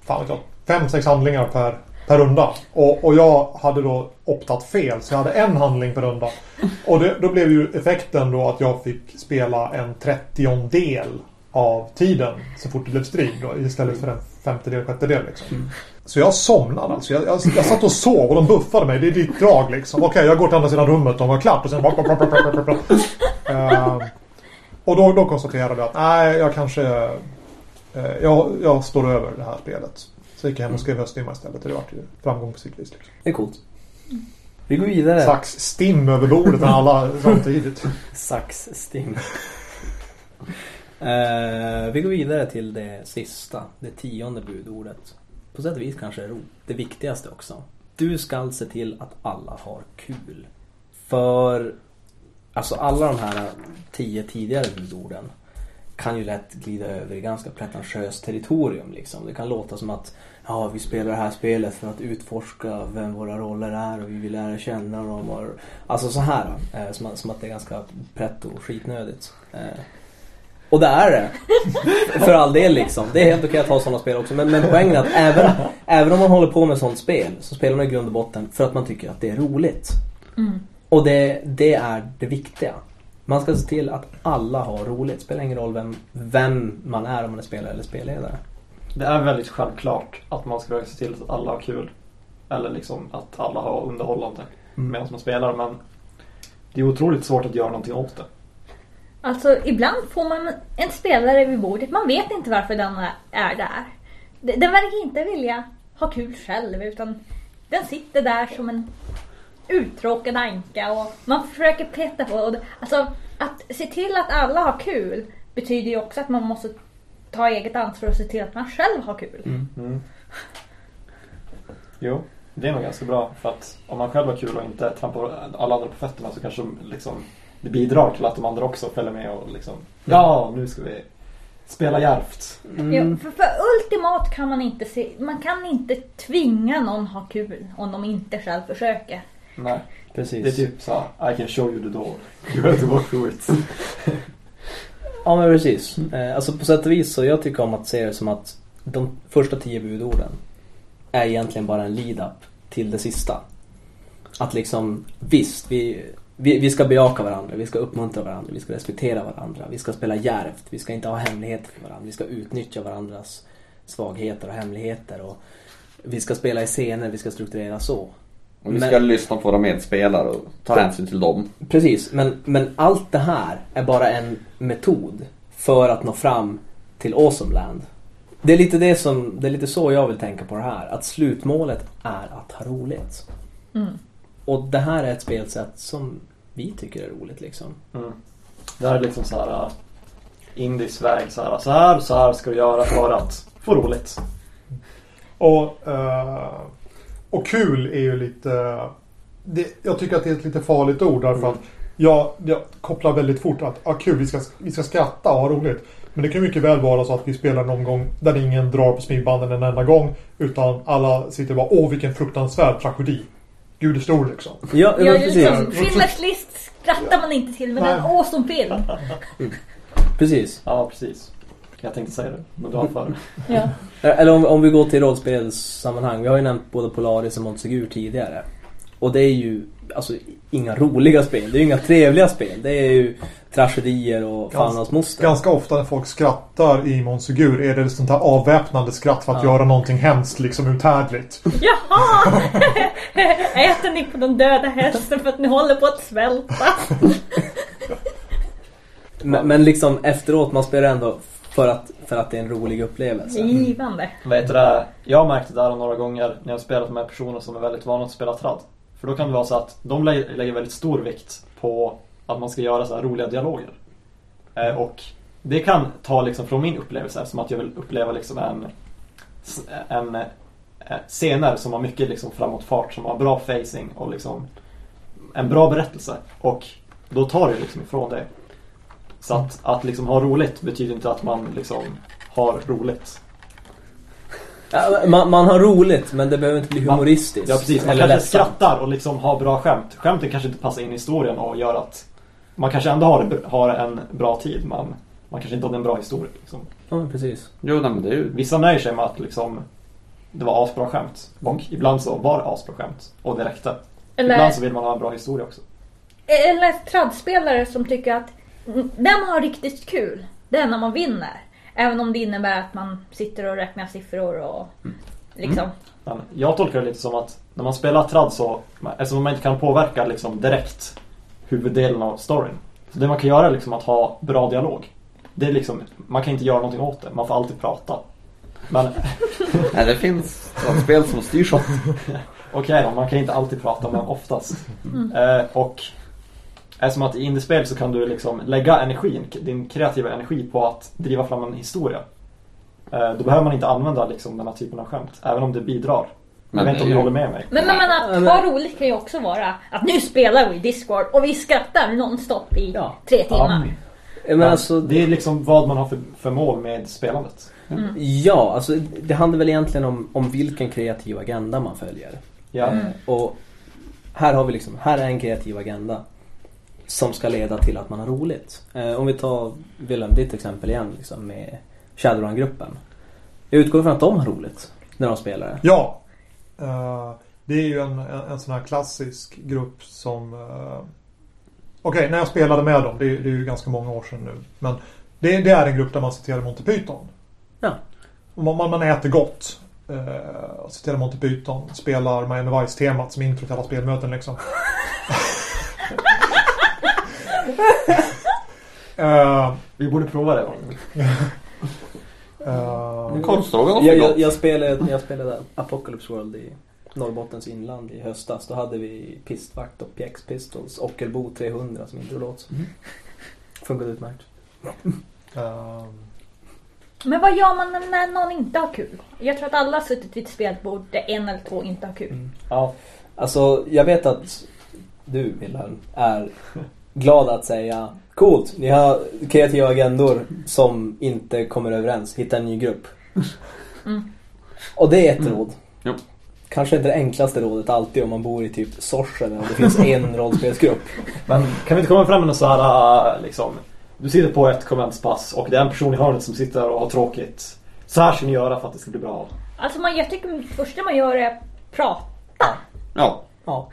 fan jag, fem, sex handlingar per, per runda. Och, och jag hade då optat fel, så jag hade en handling per runda. Och det, då blev ju effekten då att jag fick spela en trettiondel av tiden så fort det blev strid då, istället för en femtedel, sjättedel liksom. Så jag somnade alltså. Jag, jag, jag satt och sov och de buffade mig. Det är ditt drag liksom. Okej, jag går till andra sidan rummet. De var klart och sen bara... <laughs> Ehm, och då, då konstaterade jag att nej, jag kanske... eh, jag, jag står över det här spelet. Så gick jag hem och skrev Östtimma istället. Det vart ju framgång på sitt vis. Liksom. Det är coolt. Vi går vidare. Sax stim över bordet med alla <laughs> samtidigt. Sax sting. Eh, vi går vidare till det sista, det tionde budordet. På sätt och vis kanske det viktigaste också. du ska se till att alla har kul. För alltså alla de här tio tidigare budorden kan ju lätt glida över i ganska pretentiöst territorium liksom. Det kan låta som att ja, vi spelar det här spelet för att utforska vem våra roller är och vi vill lära känna dem. Och, alltså så här. Eh, som, som att det är ganska pretto och skitnödigt. Eh, och det är det. <laughs> För all del liksom. Det är helt okej att ha sådana spel också. Men, men poängen är att även, även om man håller på med sådant spel så spelar man i grund och botten för att man tycker att det är roligt. Mm. Och det, det är det viktiga. Man ska se till att alla har roligt. Det spelar ingen roll vem, vem man är om man är spelare eller spelledare. Det är väldigt självklart att man ska se till att alla har kul. Eller liksom att alla har underhållande Mm. medan man spelar. Men det är otroligt svårt att göra någonting åt det. Alltså ibland får man en spelare vid bordet. Man vet inte varför den är där. Den verkar inte vilja ha kul själv utan den sitter där som en uttråkad anka och man försöker peta på. Och det- Alltså att se till att alla har kul betyder ju också att man måste ta eget ansvar och se till att man själv har kul. Mm. Jo, det är nog ganska bra. För att om man själv har kul och inte trampar alla andra på fötterna så kanske liksom, det bidrar till att de andra också följer med och liksom Ja, nu ska vi spela djärvt. Mm. Ja, för, för ultimat kan man inte se, man kan inte tvinga någon ha kul om de inte själv försöker. Nej, Precis. det är typ så I can show you the door. You have to walk through it. Ja men precis. Eh, alltså på sätt och vis så jag tycker om att se det som att de första tio budorden är egentligen bara en lead-up till det sista. Att liksom, visst, vi, vi, vi ska bejaka varandra, vi ska uppmuntra varandra, vi ska respektera varandra, vi ska spela djärvt, vi ska inte ha hemligheter för varandra, vi ska utnyttja varandras svagheter och hemligheter och vi ska spela i scener, vi ska strukturera så. Och vi Men- ska lyssna på våra medspelare och ta hänsyn till dem. Precis, men, men allt det här är bara en metod för att nå fram till Awesome Land. Det är lite det som, det är lite så jag vill tänka på det här. Att slutmålet är att ha roligt. Mm. Och det här är ett spelsätt som vi tycker är roligt liksom. Mm. Det här är liksom så här uh, Indies väg så här, så här, så här ska du göra för att få roligt. Och, eh, och kul är ju lite... Det, jag tycker att det är ett lite farligt ord därför Mm. att jag, jag kopplar väldigt fort att ah, kul, vi ska, vi ska skratta och ha roligt. Men det kan mycket väl vara så att vi spelar någon gång där ingen drar på smilbanden en enda gång. Utan alla sitter och bara åh vilken fruktansvärd tragedi. Gud är stor liksom. Ja, Ja, precis. liksom, Schindler's list skrattar man inte till men det är en Nej. awesome film. <laughs> precis. Ja, precis. Jag tänkte säga det, men du har för. Ja. Eller om, om vi går till rollspelssammanhang. Vi har ju nämnt både Polaris och Montsegur tidigare. Och det är ju alltså inga roliga spel. Det är ju inga trevliga spel. Det är ju tragedier och fan hans moster. Ganska ofta när folk skrattar i Monsegur är det sånt här avväpnande skratt för att Ja. göra någonting hemskt liksom uthärdligt. Jaha! <laughs> Äter ni på den döda hästen för att ni håller på att svälta? <laughs> Men, men liksom efteråt, man spelar ändå för att, för att det är en rolig upplevelse. Givande. Vet du det? Jag har märkt det där några gånger när jag har spelat med personer som är väldigt vana att spela tradd. För då kan det vara så att de lä- lägger väldigt stor vikt på att man ska göra så här roliga dialoger. Eh, och det kan ta liksom från min upplevelse som att jag vill uppleva liksom en, en eh, scener som har mycket liksom framåtfart, som har bra facing och liksom en bra berättelse. Och då tar det liksom ifrån det. Så att, att liksom ha roligt betyder inte att man liksom har roligt. Ja, man, man har roligt men det behöver inte bli humoristiskt. Ja precis, man eller kanske ledsamt. skrattar och liksom har bra skämt. Skämten kanske inte passar in i historien och gör att man kanske ändå har, har en bra tid men man kanske inte har en bra historia. Liksom. Ja, men precis. Jo, nej, men det är ju... Vissa nöjer sig med att liksom, det var asbra skämt och ibland så var det asbra skämt och det räckte. Eller, Ibland så vill man ha en bra historia också. eller traddspelare som tycker att den har riktigt kul. Det är när man vinner. Även om det innebär att man sitter och räknar siffror och liksom. Men jag tolkar det lite som att när man spelar tradd så, eftersom man inte kan påverka liksom direkt huvuddelen av storyn. Så det man kan göra är liksom att ha bra dialog. Det är liksom, man kan inte göra någonting åt det, man får alltid prata. Men <laughs> Nej, det finns ett spel som styrs <laughs> av... okej då, man kan inte alltid prata men oftast. Eh, och eftersom att i indiespel så kan du liksom lägga energin, din kreativa energi på att driva fram en historia. Eh, då behöver man inte använda liksom den här typen av skämt, även om det bidrar. Jag vet inte om du är- håller med mig. Men, men, men Ja, att men- ha roligt kan ju också vara att nu spelar vi Discord och vi skrattar nonstop i Ja. tre timmar. Men alltså, Det är liksom vad man har för, för mål med spelandet. ja, alltså det handlar väl egentligen om, om vilken kreativ agenda man följer. Ja. Eh, Och här har vi liksom, här är en kreativ agenda som ska leda till att man har roligt. Eh, om vi tar Willem, ditt exempel igen liksom, med Shadowrun-gruppen. Jag utgår från att de har roligt när de spelar det. Ja. Eh, det är ju en, en, en sån här klassisk grupp som... eh, Okej, när jag spelade med dem, det, är- det är ju ganska många år sedan nu. Men det, det är en grupp där man citerar Monty Python. Ja. Man, man, man äter gott. Uh, citerar Monty Python. Spelar Miami Vice-temat som intro till alla spelmöten liksom. <laughs> <laughs> Eh, Vi borde prova det. Korvstroganoff är Jag, jag, jag, spelade, jag spelade Apocalypse World i Norrbottens inland i höstas. Då hade vi Pistvakt och PX Pistols. Ockelbo 300 som introlåt. Mm. Funkade utmärkt. eh, Men vad gör man när någon inte har kul? Jag tror att alla har suttit vid ett spelbord där en eller två inte har kul. Ja. Alltså, jag vet att du, Wilhelm, är glad att säga Coolt, ni har kreativa agendor som inte kommer överens. Hitta en ny grupp. Mm. Och det är ett råd. Jo. Kanske inte det enklaste rådet alltid om man bor i typ Sorsele och det finns <laughs> en rollspelsgrupp. Men kan vi inte komma fram med något så här äh, liksom. Du sitter på ett konventspass och det är en person i hörnet som sitter och har tråkigt. Så här ska ni göra för att det ska bli bra. Alltså man, jag tycker det första man gör är prata. Ja. Ja.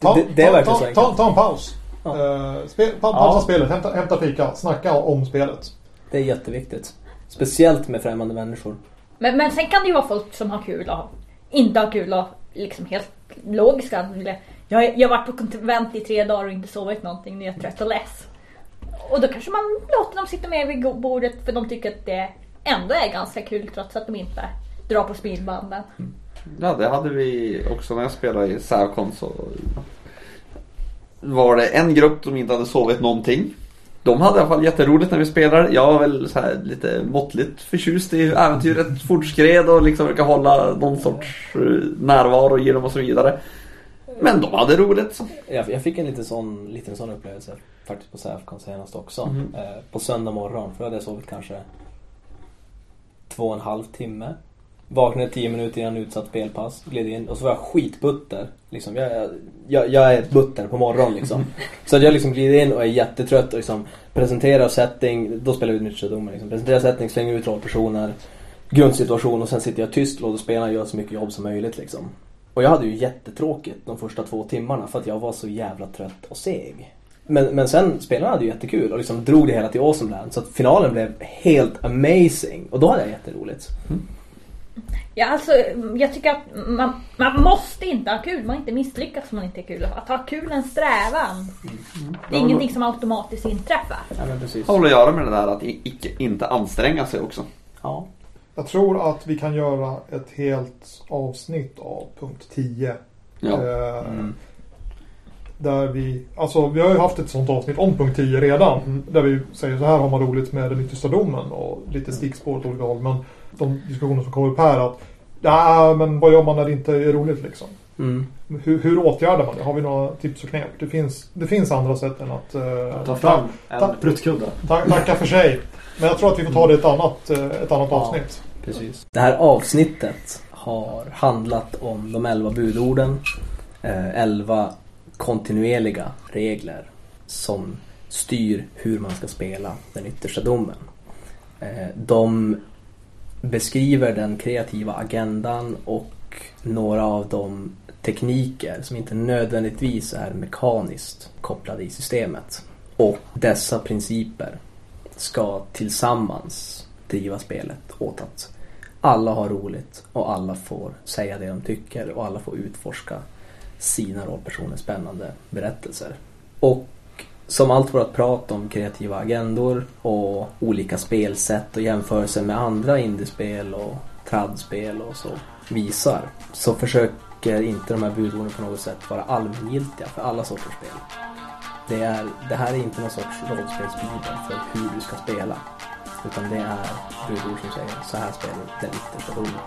ta, Det, det är ta, verkligen så ta, enkelt. ta, ta en paus. Ja. Eh, spel, pa, pausa Ja. spelet, hämta, hämta fika, snacka om spelet. Det är jätteviktigt. Speciellt med främmande människor. Men, men sen kan det ju vara folk som har kul och inte har kul och liksom helt logiska. Jag, jag har varit på konvent i tre dagar och inte sovit någonting. Nu är jag trött och less. Och då kanske man låter dem sitta med vid bordet för de tycker att det ändå är ganska kul trots att de inte drar på smilbanden. Ja, det hade vi också när jag spelade i så var det en grupp som inte hade sovit någonting. De hade i alla fall jätteroligt när vi spelade. Jag var väl så här lite måttligt förtjust i äventyret fortskred och liksom försöka hålla någon sorts eh, närvaro i dem och så vidare. Men de hade roligt. Så. Jag, jag fick en liten sån, liten sån upplevelse faktiskt på Säfcon senast också. Eh, på söndag morgon, för då hade jag sovit kanske två och en halv timme. Vaknade tio minuter innan utsatt spelpass, gled in och så var jag skitbutter. Liksom, jag, jag, jag är butter på morgonen liksom. <laughs> Så att jag liksom glider in och är jättetrött och liksom presenterar setting, då spelar vi Nyttjadomen liksom. Presenterar setting, slänger ut rollpersoner, grundsituation och sen sitter jag tyst, låter spelarna göra så mycket jobb som möjligt liksom. Och jag hade ju jättetråkigt de första två timmarna för att jag var så jävla trött och seg. Men, men sen spelarna hade ju jättekul och liksom drog det hela till Awesomeland så att finalen blev helt amazing och då hade jag jätteroligt. Ja, alltså, jag tycker att man, man måste inte ha kul. Man inte misslyckas om man inte är kul. Att ha kul är en strävan. Det är ingenting som automatiskt inträffar. Ja men precis. Har väl att göra med det där att icke, inte anstränga sig också. Ja. Jag tror att vi kan göra ett helt avsnitt av punkt 10. Ja. Eh, Mm. Där vi, alltså vi har ju haft ett sånt avsnitt om punkt 10 redan. Mm. Där vi säger så här har man roligt med den yttersta domen och lite stickspår åt olika håll. Men de diskussioner som kommer upp här att Ja, men vad gör man när det inte är roligt liksom? Mm. Hur, hur åtgärdar man det? Har vi några tips och knep? Det finns, det finns andra sätt än att eh, Ta fram ta- en pruttkudde. ta, tacka för sig. Men jag tror att vi får ta det i ett annat, eh, ett annat Ja. avsnitt. Precis. Det här avsnittet har handlat om de elva budorden. Eh, elva kontinuerliga regler som styr hur man ska spela den yttersta domen. Eh, de beskriver den kreativa agendan och några av de tekniker som inte nödvändigtvis är mekaniskt kopplade i systemet. Och dessa principer ska tillsammans driva spelet åt att alla har roligt och alla får säga det de tycker och alla får utforska sina rollpersoners spännande berättelser. Och som allt vårt prat om kreativa agendor och olika spelsätt och jämförelser med andra indiespel och tradspel och så visar så försöker inte de här budorden på något sätt vara allmängiltiga för alla sorters spel. Det, är, det här är inte någon sorts rollspelsbibel för hur du ska spela. Utan det är budord som säger så här spelar den yttersta domen.